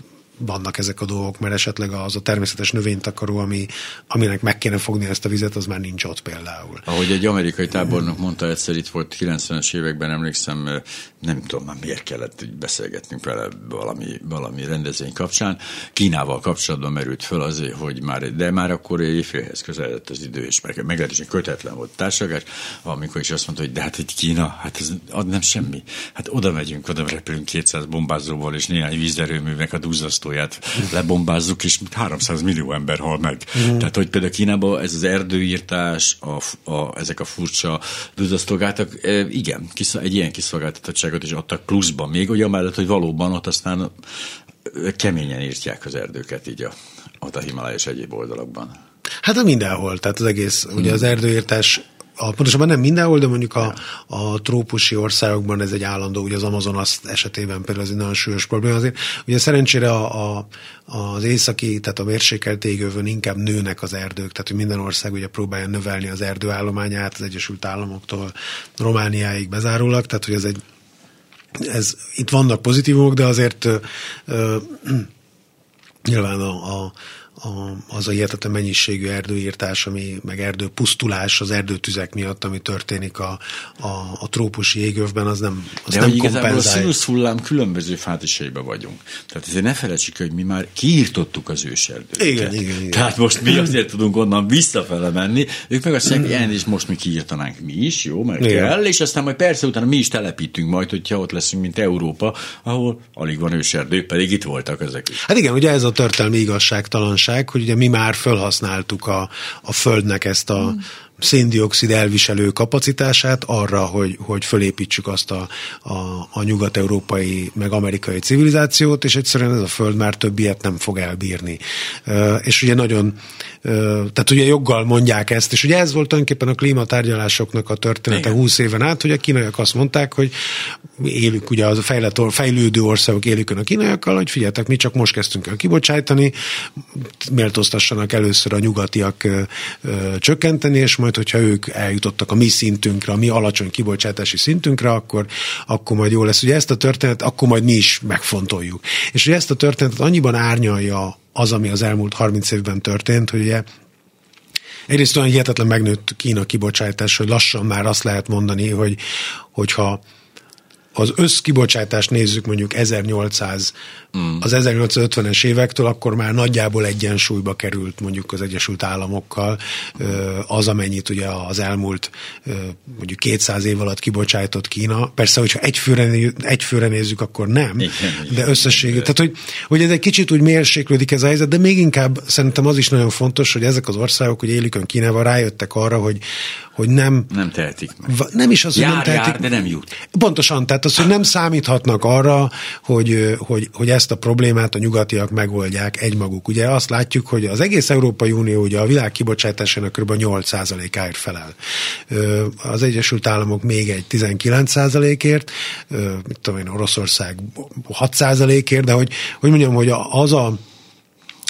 vannak ezek a dolgok, mert esetleg az a természetes növénytakaró, ami, aminek meg kéne fogni ezt a vizet, az már nincs ott például. Ahogy egy amerikai tábornok mondta egyszer, itt volt 90-es években, emlékszem, nem tudom már miért kellett beszélgetnünk vele valami, valami rendezvény kapcsán. Kínával kapcsolatban merült föl azért, hogy már, de már akkor éjfélhez közeledett az idő, és meg, meglehetősen kötetlen volt társadalás, amikor is azt mondta, hogy de hát egy Kína, hát ez ad nem semmi. Hát oda megyünk, oda repülünk 200 bombázóval, és néhány vízerőművek a duzzasztóját lebombázzuk, és 300 millió ember hal meg. Mm. Tehát, hogy például Kínában ez az erdőírtás, a, a, ezek a furcsa duzzasztógátak, e, igen, egy ilyen kiszolgáltatottság biztonságot is adtak pluszban még, hogy amellett, hogy valóban ott aztán keményen írtják az erdőket így a, ott a Himalaya és egyéb oldalakban. Hát mindenhol, tehát az egész, hmm. ugye az erdőírtás a, pontosabban nem mindenhol, de mondjuk a, a trópusi országokban ez egy állandó, ugye az Amazonas esetében például ez egy nagyon súlyos probléma. Azért ugye szerencsére a, a, az északi, tehát a mérsékelt égővön inkább nőnek az erdők, tehát hogy minden ország ugye próbálja növelni az erdőállományát az Egyesült Államoktól Romániáig bezárólag, tehát hogy ez egy ez, itt vannak pozitívok, de azért ö, ö, nyilván a, a, a, az a hihetetlen mennyiségű erdőírtás, ami, meg erdőpusztulás az erdőtüzek miatt, ami történik a, a, a trópusi égövben, az nem az De nem igazából a színusz hullám különböző fázisaiba vagyunk. Tehát ezért ne felejtsük, hogy mi már kiírtottuk az őserdőket. Igen, igen, igen. Tehát most mi azért tudunk onnan visszafele menni, ők meg azt mondják, hogy is most mi kiírtanánk mi is, jó, mert igen. kell, és aztán majd persze utána mi is telepítünk majd, hogyha ott leszünk, mint Európa, ahol alig van őserdő, pedig itt voltak ezek is. Hát igen, ugye ez a történelmi igazságtalanság igazság, hogy ugye mi már felhasználtuk a, a Földnek ezt a, széndiokszid elviselő kapacitását arra, hogy, hogy fölépítsük azt a, a, a nyugat-európai, meg amerikai civilizációt, és egyszerűen ez a föld már több ilyet nem fog elbírni. És ugye nagyon, tehát ugye joggal mondják ezt, és ugye ez volt tulajdonképpen a klímatárgyalásoknak a története Igen. 20 éven át, hogy a kínaiak azt mondták, hogy élük, ugye az a fejlett, fejlődő országok élük a kínaiakkal, hogy figyeltek, mi csak most kezdtünk el kibocsájtani, méltóztassanak először a nyugatiak ö, ö, csökkenteni, és majd majd, hogyha ők eljutottak a mi szintünkre, a mi alacsony kibocsátási szintünkre, akkor, akkor majd jó lesz. Ugye ezt a történet, akkor majd mi is megfontoljuk. És ugye ezt a történetet annyiban árnyalja az, ami az elmúlt 30 évben történt, hogy ugye egyrészt olyan hihetetlen megnőtt Kína kibocsátás, hogy lassan már azt lehet mondani, hogy hogyha az összkibocsátást nézzük mondjuk 1800, mm. az 1850-es évektől, akkor már nagyjából egyensúlyba került mondjuk az Egyesült Államokkal az, amennyit ugye az elmúlt mondjuk 200 év alatt kibocsájtott Kína. Persze, hogyha egyfőre, egyfőre nézzük, akkor nem, igen, de összességében. Tehát, hogy, hogy ez egy kicsit úgy mérséklődik ez a helyzet, de még inkább szerintem az is nagyon fontos, hogy ezek az országok, hogy élükön Kínával rájöttek arra, hogy, hogy nem... Nem tehetik meg. Nem is az, hogy jár, nem tehetik. Jár, de nem jut. Pontosan, tehát az, hogy nem számíthatnak arra, hogy, hogy, hogy ezt a problémát a nyugatiak megoldják egymaguk. Ugye azt látjuk, hogy az egész Európai Unió ugye a világ kibocsátásának kb. 8%-áért felel. Az Egyesült Államok még egy 19%-ért, mit tudom én, Oroszország 6%-ért, de hogy, hogy mondjam, hogy az a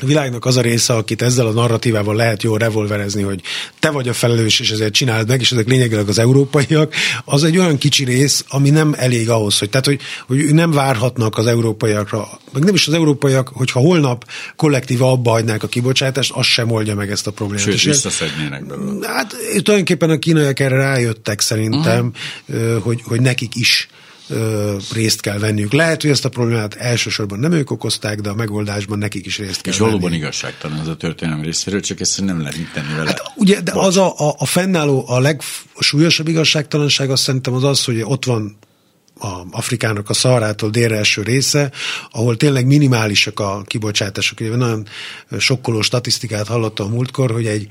a világnak az a része, akit ezzel a narratívával lehet jól revolverezni, hogy te vagy a felelős, és ezért csináld meg, és ezek lényegileg az európaiak, az egy olyan kicsi rész, ami nem elég ahhoz, hogy, tehát, hogy, hogy nem várhatnak az európaiakra, meg nem is az európaiak, hogyha holnap kollektíva abba hagynák a kibocsátást, az sem oldja meg ezt a problémát. Sőt, visszaszednének belőle. Hát tulajdonképpen a kínaiak erre rájöttek szerintem, uh-huh. hogy, hogy nekik is ö, részt kell venniük. Lehet, hogy ezt a problémát elsősorban nem ők okozták, de a megoldásban nekik is részt kell És valóban venni. igazságtalan ez a történelem részéről, csak ezt nem lehet mit tenni vele. Hát, ugye, de Bocs. az a, a, a fennálló, a legsúlyosabb igazságtalanság azt szerintem az az, hogy ott van a Afrikának a szarától délre eső része, ahol tényleg minimálisak a kibocsátások. Ugye nagyon sokkoló statisztikát hallottam a múltkor, hogy egy,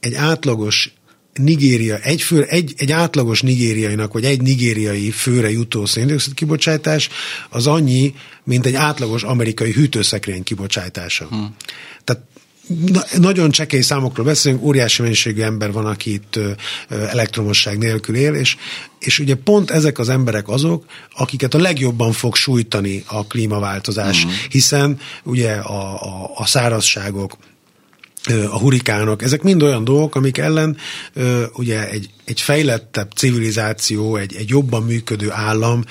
egy átlagos Nigéria, egy, fő, egy, egy átlagos nigériainak, vagy egy nigériai főre jutó széndiokszid kibocsátás az annyi, mint egy átlagos amerikai hűtőszekrény kibocsátása. Hmm. Tehát na, nagyon csekély számokról beszélünk, óriási mennyiségű ember van, aki itt elektromosság nélkül él, és, és ugye pont ezek az emberek azok, akiket a legjobban fog sújtani a klímaváltozás, hmm. hiszen ugye a, a, a szárazságok, a hurikánok, ezek mind olyan dolgok, amik ellen ugye egy, egy fejlettebb civilizáció, egy, egy jobban működő állam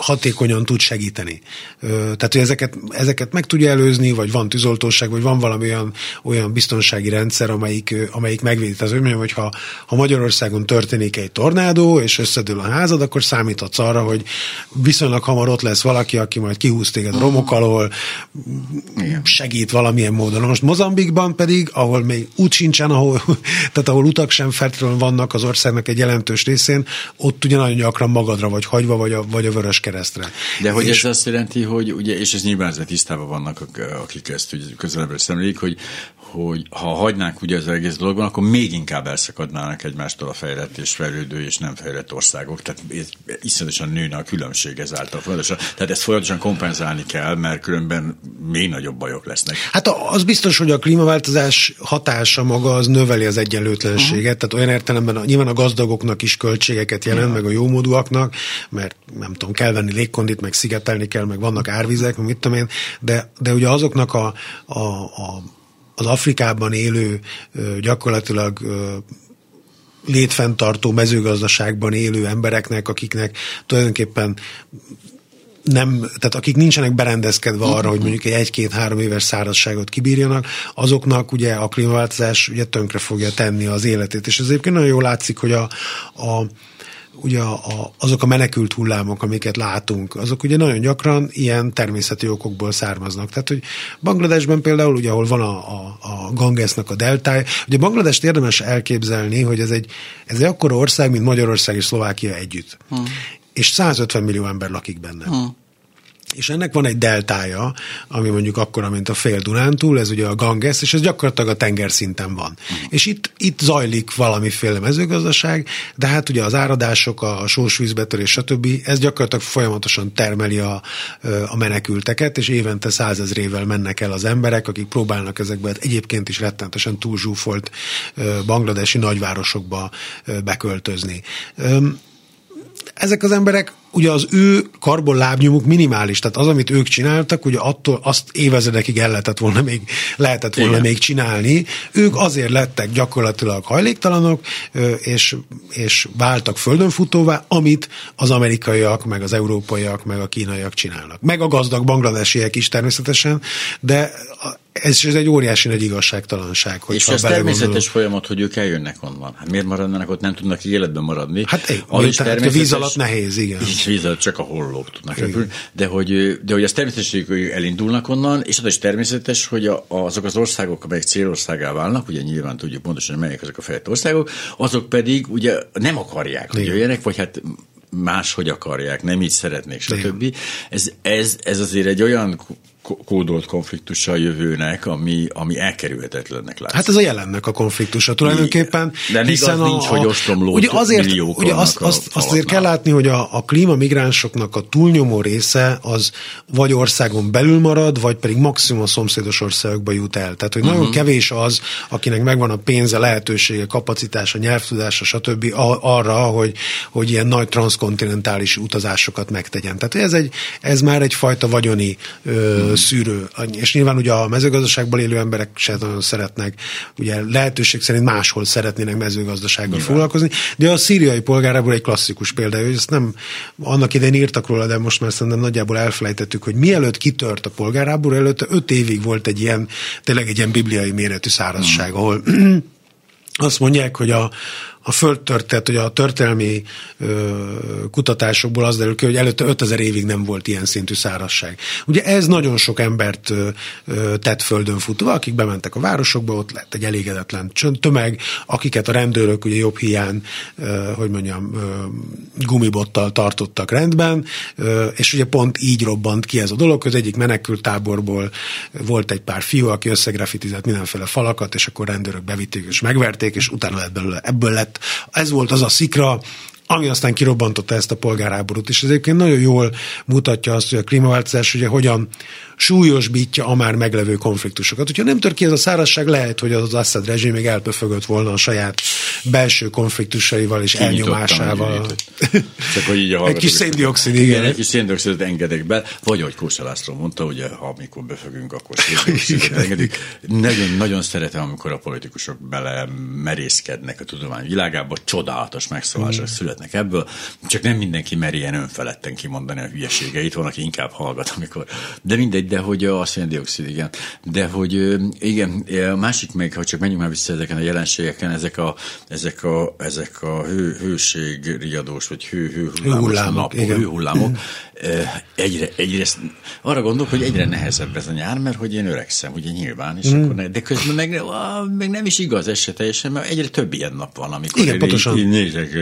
hatékonyan tud segíteni. Tehát, hogy ezeket, ezeket meg tudja előzni, vagy van tűzoltóság, vagy van valami olyan, olyan biztonsági rendszer, amelyik, amelyik megvédi. Tehát, hogy mondjam, hogy ha, ha Magyarországon történik egy tornádó, és összedől a házad, akkor számíthatsz arra, hogy viszonylag hamar ott lesz valaki, aki majd kihúz téged a romok alól, segít valamilyen módon. Most Mozambikban pedig, ahol még út sincsen, ahol, tehát ahol utak sem feltétlenül vannak az országnak egy jelentős részén, ott ugye nagyon gyakran magadra vagy hagyva, vagy a, vagy a vörös keresztre. De hogy és, ez azt jelenti, hogy ugye, és ez nyilván ezzel tisztában vannak, akik ezt ugye közelebbről szemlélik, hogy, hogy ha hagynánk ugye az egész dologban, akkor még inkább elszakadnának egymástól a fejlett és fejlődő és nem fejlett országok. Tehát iszonyatosan nőne a különbség ezáltal. Folyamatosan. Tehát ezt folyamatosan kompenzálni kell, mert különben még nagyobb bajok lesznek. Hát az biztos, hogy a klímaváltozás hatása maga az növeli az egyenlőtlenséget, uh-huh. tehát olyan értelemben nyilván a gazdagoknak is költségeket jelent, ja. meg a jómódúaknak, mert nem tudom, kell venni légkondit, meg szigetelni kell, meg vannak árvizek, meg mit tudom én, de, de ugye azoknak a, a, a az Afrikában élő gyakorlatilag létfenntartó mezőgazdaságban élő embereknek, akiknek tulajdonképpen nem, tehát akik nincsenek berendezkedve arra, hogy mondjuk egy egy-két-három éves szárazságot kibírjanak, azoknak ugye a klímaváltozás ugye tönkre fogja tenni az életét. És ez egyébként nagyon jól látszik, hogy a, a ugye a, azok a menekült hullámok, amiket látunk, azok ugye nagyon gyakran ilyen természeti okokból származnak. Tehát, hogy Bangladesben például, ugye, ahol van a, a, a Gangesnak a deltája, ugye Bangladest érdemes elképzelni, hogy ez egy, ez egy akkora ország, mint Magyarország és Szlovákia együtt. Hmm. És 150 millió ember lakik benne. Hmm. És ennek van egy deltája, ami mondjuk akkora, mint a fél Dunántúl, ez ugye a Ganges, és ez gyakorlatilag a tengerszinten van. Mm. És itt, itt zajlik valamiféle mezőgazdaság, de hát ugye az áradások, a sósvízbetörés, stb. ez gyakorlatilag folyamatosan termeli a, a menekülteket, és évente százezrével mennek el az emberek, akik próbálnak ezekbe egyébként is rettenetesen túlzsúfolt bangladesi nagyvárosokba beköltözni ezek az emberek, ugye az ő karbonlábnyomuk minimális, tehát az, amit ők csináltak, ugye attól azt évezredekig el lehetett volna még, lehetett volna Igen. még csinálni. Ők azért lettek gyakorlatilag hajléktalanok, és, és váltak földönfutóvá, amit az amerikaiak, meg az európaiak, meg a kínaiak csinálnak. Meg a gazdag bangladesiek is természetesen, de ez, ez egy óriási nagy igazságtalanság. És ez természetes folyamat, hogy ők eljönnek onnan. Hát miért maradnának ott, nem tudnak életben maradni? Hát egy, az is természetes, víz alatt nehéz, igen. És víz csak a hollók tudnak repülni. De hogy, de hogy ez természetes, hogy elindulnak onnan, és az is természetes, hogy a, azok az országok, amelyek célországá válnak, ugye nyilván tudjuk pontosan, melyek azok a fejlett országok, azok pedig ugye nem akarják, hogy jöjjenek, vagy hát máshogy akarják, nem így szeretnék, stb. Ez, ez, ez azért egy olyan kódolt konfliktusa a jövőnek, ami, ami elkerülhetetlennek látszik. Hát ez a jelennek a konfliktusa tulajdonképpen. De hiszen az a, nincs, hogy ostromló ugye azért, ugye azt, azt, azt azért kell látni, hogy a, a klímamigránsoknak a túlnyomó része az vagy országon belül marad, vagy pedig maximum a szomszédos országokba jut el. Tehát, hogy uh-huh. nagyon mhm. kevés az, akinek megvan a pénze, lehetősége, kapacitása, nyelvtudása, stb. arra, hogy, hogy ilyen nagy transzkontinentális utazásokat megtegyen. Tehát ez, egy, ez már egyfajta vagyoni uh-huh szűrő. És nyilván ugye a mezőgazdaságban élő emberek se nagyon szeretnek, ugye lehetőség szerint máshol szeretnének mezőgazdasággal nyilván. foglalkozni, de a szíriai polgárából egy klasszikus példa, hogy ezt nem annak idején írtak róla, de most már szerintem nagyjából elfelejtettük, hogy mielőtt kitört a polgárából, előtte öt évig volt egy ilyen, tényleg egy ilyen bibliai méretű szárazság, ahol azt mondják, hogy a, a földtört, tehát hogy a történelmi ö, kutatásokból az derül ki, hogy előtte 5000 évig nem volt ilyen szintű szárazság. Ugye ez nagyon sok embert ö, ö, tett földön futva, akik bementek a városokba, ott lett egy elégedetlen tömeg, akiket a rendőrök ugye jobb hiány, ö, hogy mondjam, ö, gumibottal tartottak rendben, ö, és ugye pont így robbant ki ez a dolog, az egyik menekült táborból volt egy pár fiú, aki összegrafitizett mindenféle falakat, és akkor rendőrök bevitték és megverték, és utána lett belőle, ebből lett ez volt az a szikra, ami aztán kirobbantotta ezt a polgárháborút. És ez egyébként nagyon jól mutatja azt, hogy a klímaváltozás ugye hogyan súlyosbítja a már meglevő konfliktusokat. Hogyha nem tör ki ez a szárazság, lehet, hogy az Assad rezsim még elpöfögött volna a saját belső konfliktusaival és elnyomásával. Csak hogy így Egy kis széndiokszid, igen. Egy kis széndiokszidot engedek be, vagy ahogy Kósa László mondta, ugye, ha amikor befögünk, akkor széndiokszidot engedik. Nagyon, nagyon szeretem, amikor a politikusok bele merészkednek a tudomány világába, csodálatos megszólások mm. születnek ebből, csak nem mindenki meri ilyen önfeledten kimondani a hülyeségeit, van, aki inkább hallgat, amikor. De mindegy, de hogy a széndiokszid, igen. De hogy igen, a másik még, ha csak menjünk már vissza ezeken a jelenségeken, ezek a, ezek a, ezek a hő, hőségriadós, vagy hő, hő hullámok, napok, hőhullámok, egyre, egyre, arra gondolok, hogy egyre nehezebb ez a nyár, mert hogy én öregszem, ugye nyilván, és mm. akkor ne, de közben meg, meg nem is igaz ez se teljesen, mert egyre több ilyen nap van, amikor Igen, pontosan. Így, nézek,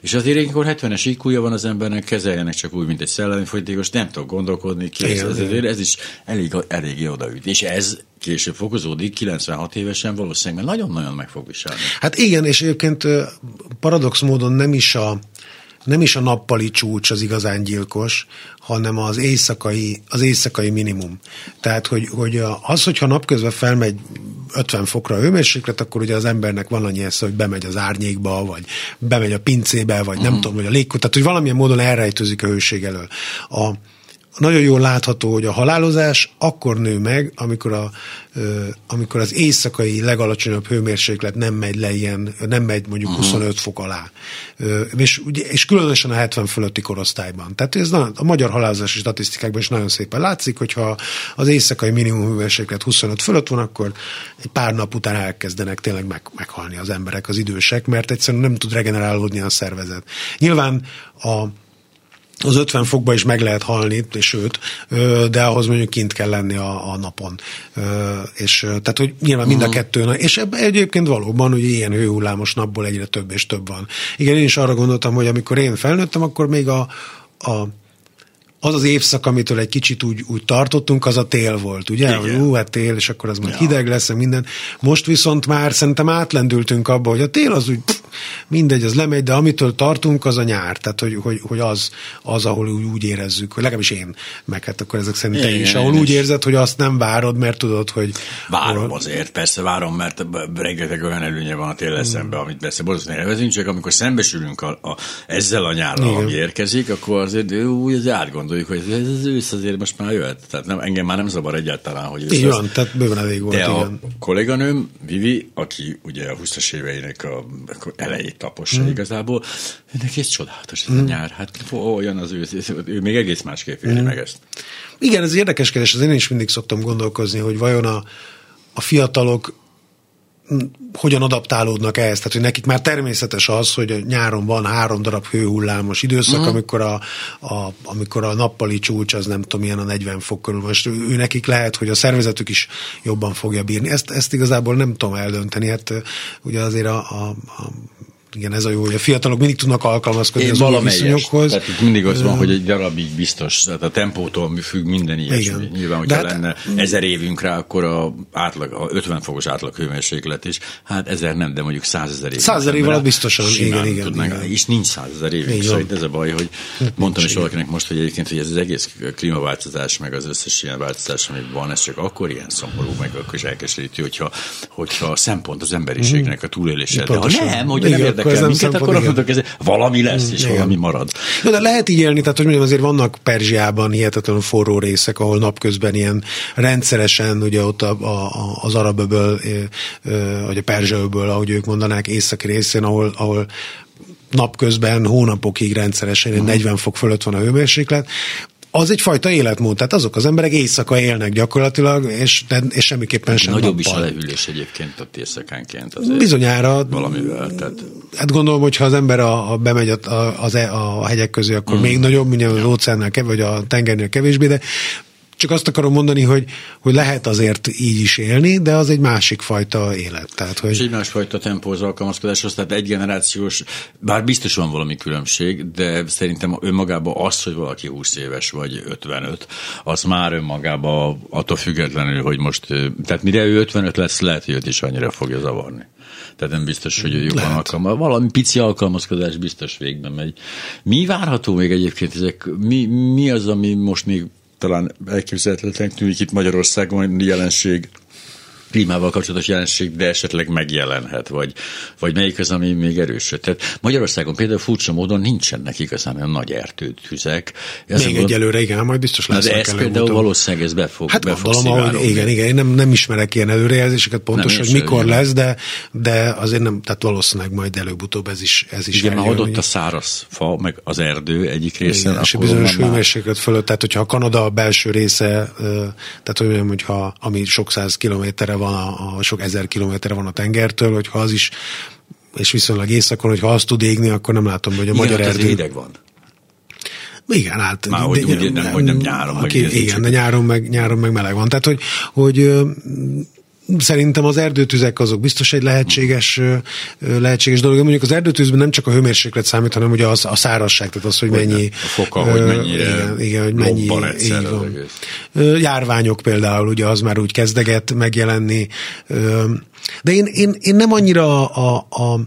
és azért ilyenkor 70-es IQ-ja van az embernek, kezeljenek csak úgy, mint egy szellemi folytékos, nem tudok gondolkodni, kész, ez, ez is elég, elég odaüt. És ez később fokozódik, 96 évesen valószínűleg, mert nagyon-nagyon meg fog viselni. Hát igen, és egyébként paradox módon nem is a nem is a nappali csúcs az igazán gyilkos, hanem az éjszakai, az éjszakai minimum. Tehát, hogy, hogy az, hogyha napközben felmegy 50 fokra a hőmérséklet, akkor ugye az embernek van annyi esze, hogy bemegy az árnyékba, vagy bemegy a pincébe, vagy nem uh-huh. tudom, hogy a légkút, tehát hogy valamilyen módon elrejtőzik a hőség elől. A, nagyon jól látható, hogy a halálozás akkor nő meg, amikor, a, amikor az éjszakai legalacsonyabb hőmérséklet nem megy le ilyen, nem megy mondjuk uh-huh. 25 fok alá. És, és különösen a 70 fölötti korosztályban. Tehát ez a magyar halálozási statisztikákban is nagyon szépen látszik, hogyha az éjszakai minimum hőmérséklet 25 fölött van, akkor egy pár nap után elkezdenek tényleg meg, meghalni az emberek, az idősek, mert egyszerűen nem tud regenerálódni a szervezet. Nyilván a az 50 fokba is meg lehet halni, és sőt, de ahhoz mondjuk kint kell lenni a, a napon. És tehát, hogy nyilván mind a mhm. kettő, és egyébként valóban, hogy ilyen hőhullámos napból egyre több és több van. Igen, én is arra gondoltam, hogy amikor én felnőttem, akkor még a, a az az évszak, amitől egy kicsit úgy, úgy tartottunk, az a tél volt, ugye? Igen. Hogy ú, hát tél, és akkor az majd Ja. hideg lesz, minden. Most viszont már szerintem átlendültünk abba, hogy a tél az úgy, pff, mindegy, az lemegy, de amitől tartunk, az a nyár. Tehát, hogy, hogy, hogy az, az, ahol úgy, úgy érezzük, hogy legalábbis én, meg hát akkor ezek szerint te is, ahol úgy érzed, hogy azt nem várod, mert tudod, hogy... Várom azért, persze várom, mert rengeteg olyan előnye van a tél szembe, amit persze borzasztóan élvezünk, csak amikor szembesülünk a, a, ezzel a nyárral, ami érkezik, akkor azért úgy azért átgondoljuk, hogy ez az ősz azért most már jöhet. Tehát nem, engem már nem zavar egyáltalán, hogy ősz Így lesz. van, tehát bőven elég volt, De a igen. kolléganőm, Vivi, aki ugye a 20-as éveinek a elejét tapossa mm. igazából, neki ez csodálatos ez mm. a nyár. Hát olyan az ősz, ő még egész másképp éli mm. meg ezt. Igen, ez érdekes kérdés, az én is mindig szoktam gondolkozni, hogy vajon a, a fiatalok hogyan adaptálódnak ehhez. Tehát, hogy nekik már természetes az, hogy nyáron van három darab hőhullámos időszak, uh-huh. amikor, a, a, amikor a nappali csúcs az nem tudom, ilyen a 40 fok körül. Most ő, ő nekik lehet, hogy a szervezetük is jobban fogja bírni. Ezt, ezt igazából nem tudom eldönteni. Hát ugye azért a, a, a igen, ez a jó, hogy a fiatalok mindig tudnak alkalmazkodni Én az új viszonyokhoz. Tehát mindig az van, hogy egy darabig biztos, tehát a tempótól függ minden ilyesmi. Igen. Nyilván, hogyha hát- lenne ezer évünk rá, akkor a, átlag, a 50 fokos átlag hőmérséklet is, hát ezer nem, de mondjuk százezer évünk. Százezer év alatt biztosan, igen, igen, tudnánk, igen. És nincs százezer évünk, szóval ez a baj, hogy mondtam is valakinek most, hogy egyébként, hogy ez az egész klímaváltozás, meg az összes ilyen változás, ami van, ez csak akkor ilyen szomorú, meg akkor is elkeserítő, hogyha, hogyha a szempont az emberiségnek a túlélése. De ha nem, hogy nem ez érdekel nem minket, akkor mondok, ez valami lesz, és Igen. valami marad. Jó, de lehet így élni, tehát hogy mondjam, azért vannak Perzsiában hihetetlenül forró részek, ahol napközben ilyen rendszeresen, ugye ott a, a, az araböböl, vagy a perzsaöböl, ahogy ők mondanák, északi részén, ahol, ahol napközben, hónapokig rendszeresen ilyen 40 fok fölött van a hőmérséklet, az egyfajta életmód, tehát azok az emberek éjszaka élnek gyakorlatilag, és, és semmiképpen sem Nagyobb is a nappal. lehűlés egyébként ott éjszakánként. Azért Bizonyára Valamivel, tehát Hát gondolom, hogy ha az ember a, a bemegy a, a, az, e- a hegyek közé, akkor mm. még nagyobb, mint az óceánnál kevés, vagy a tengernél kevésbé, de csak azt akarom mondani, hogy, hogy lehet azért így is élni, de az egy másik fajta élet. Tehát, és hogy egy másfajta tempóhoz alkalmazkodáshoz, tehát egy generációs, bár biztos van valami különbség, de szerintem önmagában az, hogy valaki 20 éves vagy 55, az már önmagában attól függetlenül, hogy most, tehát mire ő 55 lesz, lehet, hogy őt is annyira fogja zavarni. Tehát nem biztos, hogy ő jobban alkalmaz. Valami pici alkalmazkodás biztos végben megy. Mi várható még egyébként ezek? Mi, mi az, ami most még talán elképzelhetetlen tűnik itt Magyarországon jelenség, klímával kapcsolatos jelenség, de esetleg megjelenhet, vagy, vagy melyik az, ami még erősöd. Tehát Magyarországon például furcsa módon nincsenek igazán olyan nagy erdőtüzek. még egyelőre igen, majd biztos lesz. de ez például valószínűleg ez be fog, Hát be fog gondolom, ahogy, szivárogni. igen, igen, én nem, nem ismerek ilyen előrejelzéseket pontos, Nem, hogy mikor igen. lesz, de, de azért nem, tehát valószínűleg majd előbb-utóbb ez is, ez is Igen, eljön, adott hogy- a száraz fa, meg az erdő egyik részen. Igen, és bizonyos hőmérséklet fölött, tehát hogyha a Kanada a belső része, tehát hogy mondjam, hogyha ami sok száz kilométerre van, a, a sok ezer kilométerre van a tengertől, hogyha az is és viszonylag északon, hogyha azt tud égni, akkor nem látom, hogy a Igen, magyar hát azért erdő... hideg van. Igen, hát... Már hogy úgy nem- hogy nem nyáron, meg Aki, ez igen, de nyáron meg, nyáron meg meleg van. Tehát, hogy, hogy Szerintem az erdőtüzek azok biztos egy lehetséges, lehetséges dolog. Mondjuk az erdőtűzben nem csak a hőmérséklet számít, hanem ugye az, a szárasság, tehát az, hogy mennyi... A foka, hogy ö, mennyire Igen, igen hogy mennyi... így van. Járványok például, ugye az már úgy kezdeget megjelenni. De én, én, én nem annyira a, a, a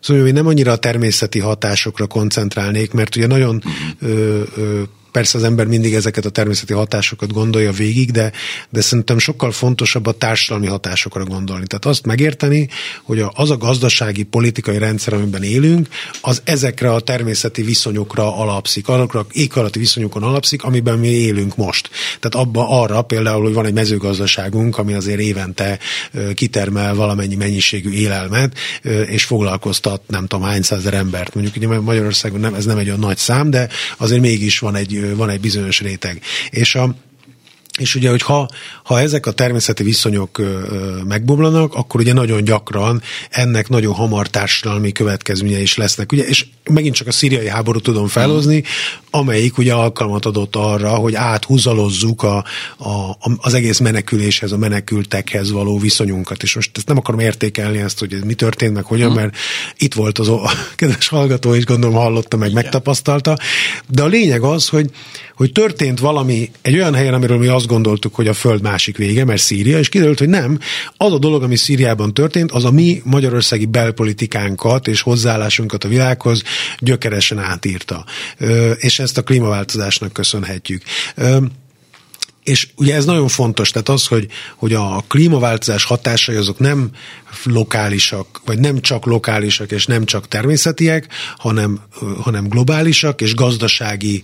Szóval én nem annyira a természeti hatásokra koncentrálnék, mert ugye nagyon ö, ö, persze az ember mindig ezeket a természeti hatásokat gondolja végig, de, de szerintem sokkal fontosabb a társadalmi hatásokra gondolni. Tehát azt megérteni, hogy az a gazdasági, politikai rendszer, amiben élünk, az ezekre a természeti viszonyokra alapszik, azokra éghajlati viszonyokon alapszik, amiben mi élünk most. Tehát abba arra például, hogy van egy mezőgazdaságunk, ami azért évente kitermel valamennyi mennyiségű élelmet, és foglalkoztat nem tudom hány százer embert. Mondjuk ugye Magyarországon nem, ez nem egy olyan nagy szám, de azért mégis van egy, van egy bizonyos réteg. És a, És ugye, hogy ha, ha ezek a természeti viszonyok megbomlanak, akkor ugye nagyon gyakran ennek nagyon hamar társadalmi következménye is lesznek. Ugye, és megint csak a szíriai háború tudom felhozni, amelyik ugye alkalmat adott arra, hogy áthúzalozzuk a, a, az egész meneküléshez, a menekültekhez való viszonyunkat. És most ezt nem akarom értékelni ezt, hogy mi történt, meg hogyan, mert itt volt az a kedves hallgató, és gondolom hallotta, meg Igen. megtapasztalta. De a lényeg az, hogy, hogy történt valami egy olyan helyen, amiről mi azt gondoltuk, hogy a föld másik vége, mert Szíria, és kiderült, hogy nem. Az a dolog, ami Szíriában történt, az a mi magyarországi belpolitikánkat és hozzáállásunkat a világhoz gyökeresen átírta. És ezt a klímaváltozásnak köszönhetjük. És ugye ez nagyon fontos, tehát az, hogy, hogy a klímaváltozás hatásai azok nem lokálisak, vagy nem csak lokálisak és nem csak természetiek, hanem, hanem globálisak és gazdasági,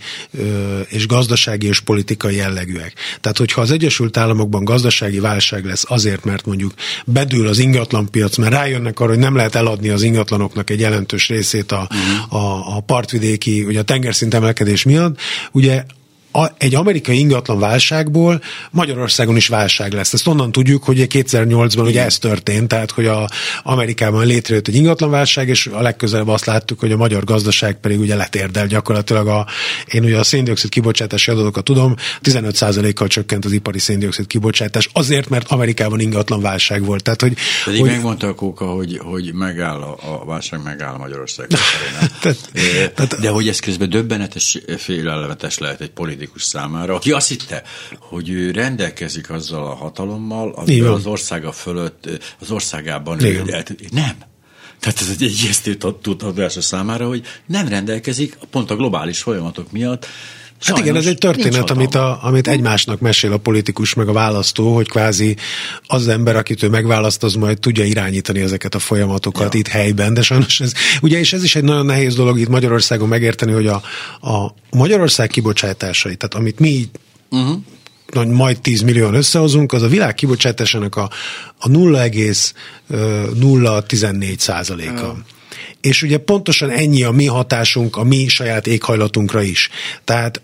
és gazdasági és politikai jellegűek. Tehát, hogyha az Egyesült Államokban gazdasági válság lesz azért, mert mondjuk bedül az ingatlanpiac, mert rájönnek arra, hogy nem lehet eladni az ingatlanoknak egy jelentős részét a, uh-huh. a, a partvidéki, ugye a tengerszint emelkedés miatt, ugye a, egy amerikai ingatlan válságból Magyarországon is válság lesz. Ezt onnan tudjuk, hogy 2008-ban ugye ez történt, tehát hogy a Amerikában létrejött egy ingatlan válság, és a legközelebb azt láttuk, hogy a magyar gazdaság pedig ugye letérdel gyakorlatilag a, én ugye a széndiokszid kibocsátási adatokat tudom, 15%-kal csökkent az ipari széndiokszid kibocsátás, azért, mert Amerikában ingatlan válság volt. Tehát, hogy, Pedig hogy, megmondta a Kóka, hogy, hogy megáll a, a válság, megáll Magyarország. tehát, De hogy ez közben döbbenetes, félelmetes lehet egy politikus politikus számára, aki azt hitte, hogy ő rendelkezik azzal a hatalommal, amivel az országa fölött, az országában ő, nem. Tehát ez egy ijesztő tudatása számára, hogy nem rendelkezik pont a globális folyamatok miatt Sajnos, hát igen, ez egy történet, amit, a, amit egymásnak mesél a politikus meg a választó, hogy kvázi az ember, akit ő megválaszt, az majd tudja irányítani ezeket a folyamatokat ja. itt helyben, de sajnos ez, ugye, és ez is egy nagyon nehéz dolog itt Magyarországon megérteni, hogy a, a Magyarország kibocsátásai, tehát amit mi uh-huh. majd 10 millió összehozunk, az a világ kibocsátásának a, a 0,014 százaléka. Uh és ugye pontosan ennyi a mi hatásunk a mi saját éghajlatunkra is. Tehát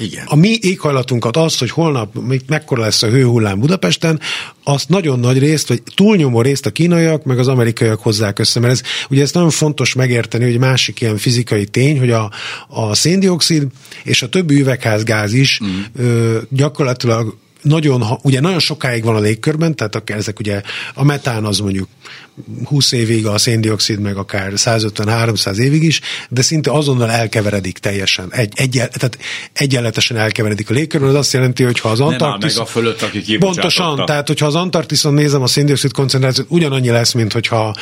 igen. A mi éghajlatunkat, az, hogy holnap mekkora lesz a hőhullám Budapesten, azt nagyon nagy részt, vagy túlnyomó részt a kínaiak, meg az amerikaiak hozzák össze. Mert ez, ugye ez nagyon fontos megérteni, hogy másik ilyen fizikai tény, hogy a, a széndiokszid és a többi üvegházgáz is mm. ö, gyakorlatilag nagyon, ugye nagyon sokáig van a légkörben, tehát ezek ugye a metán az mondjuk 20 évig, a széndiokszid meg akár 150-300 évig is, de szinte azonnal elkeveredik teljesen. Egy, egy, tehát egyenletesen elkeveredik a légkörben, az azt jelenti, hogy ha az Antarktisz... meg a fölött, aki Pontosan, tehát hogyha az Antarktiszon nézem a széndiokszid koncentrációt, ugyanannyi lesz, mint hogyha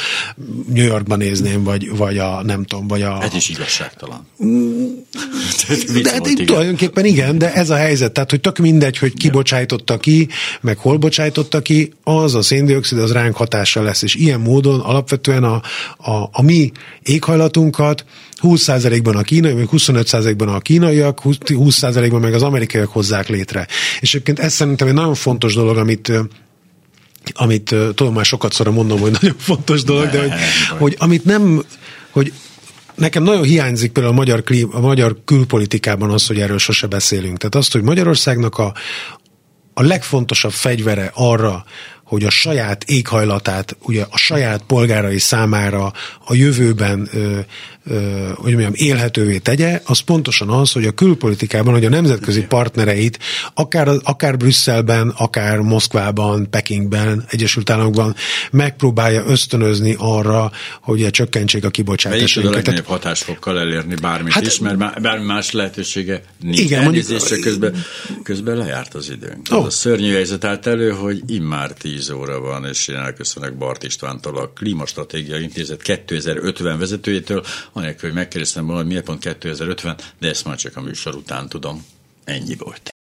New Yorkban nézném, vagy, vagy a nem tudom, vagy a... Ez is igazságtalan. de hát tulajdonképpen igen, de ez a helyzet, tehát hogy tök mindegy, hogy ki bocsájtotta ki, meg hol bocsájtotta ki, az a széndiokszid az ránk hatással lesz, és ilyen módon alapvetően a, a, a mi éghajlatunkat 20%-ban a kínai, vagy 25%-ban a kínaiak, 20%-ban meg az amerikaiak hozzák létre. És egyébként ez szerintem egy nagyon fontos dolog, amit amit tudom, már sokat szóra mondom, hogy nagyon fontos dolog, de hogy, hogy amit nem, hogy nekem nagyon hiányzik például a magyar, klím, a magyar külpolitikában az, hogy erről sose beszélünk. Tehát azt, hogy Magyarországnak a, a legfontosabb fegyvere arra, hogy a saját éghajlatát, ugye a saját polgárai számára a jövőben ö, hogy mondjam, élhetővé tegye, az pontosan az, hogy a külpolitikában, hogy a nemzetközi partnereit, akár, akár Brüsszelben, akár Moszkvában, Pekingben, Egyesült Államokban megpróbálja ösztönözni arra, hogy csökkentsék a kibocsátásokat. Melyik a legnagyobb hatásfokkal elérni bármit hát, is, mert bármi más lehetősége nincs. Igen, mondjuk, közben, közben lejárt az időnk. Oh. Az a szörnyű helyzet állt elő, hogy immár 10 óra van, és én elköszönök Bart Istvántól, a Klímastratégia Intézet 2050 vezetőjétől, anélkül, hogy megkérdeztem volna, hogy miért pont 2050, de ezt már csak a műsor után tudom. Ennyi volt.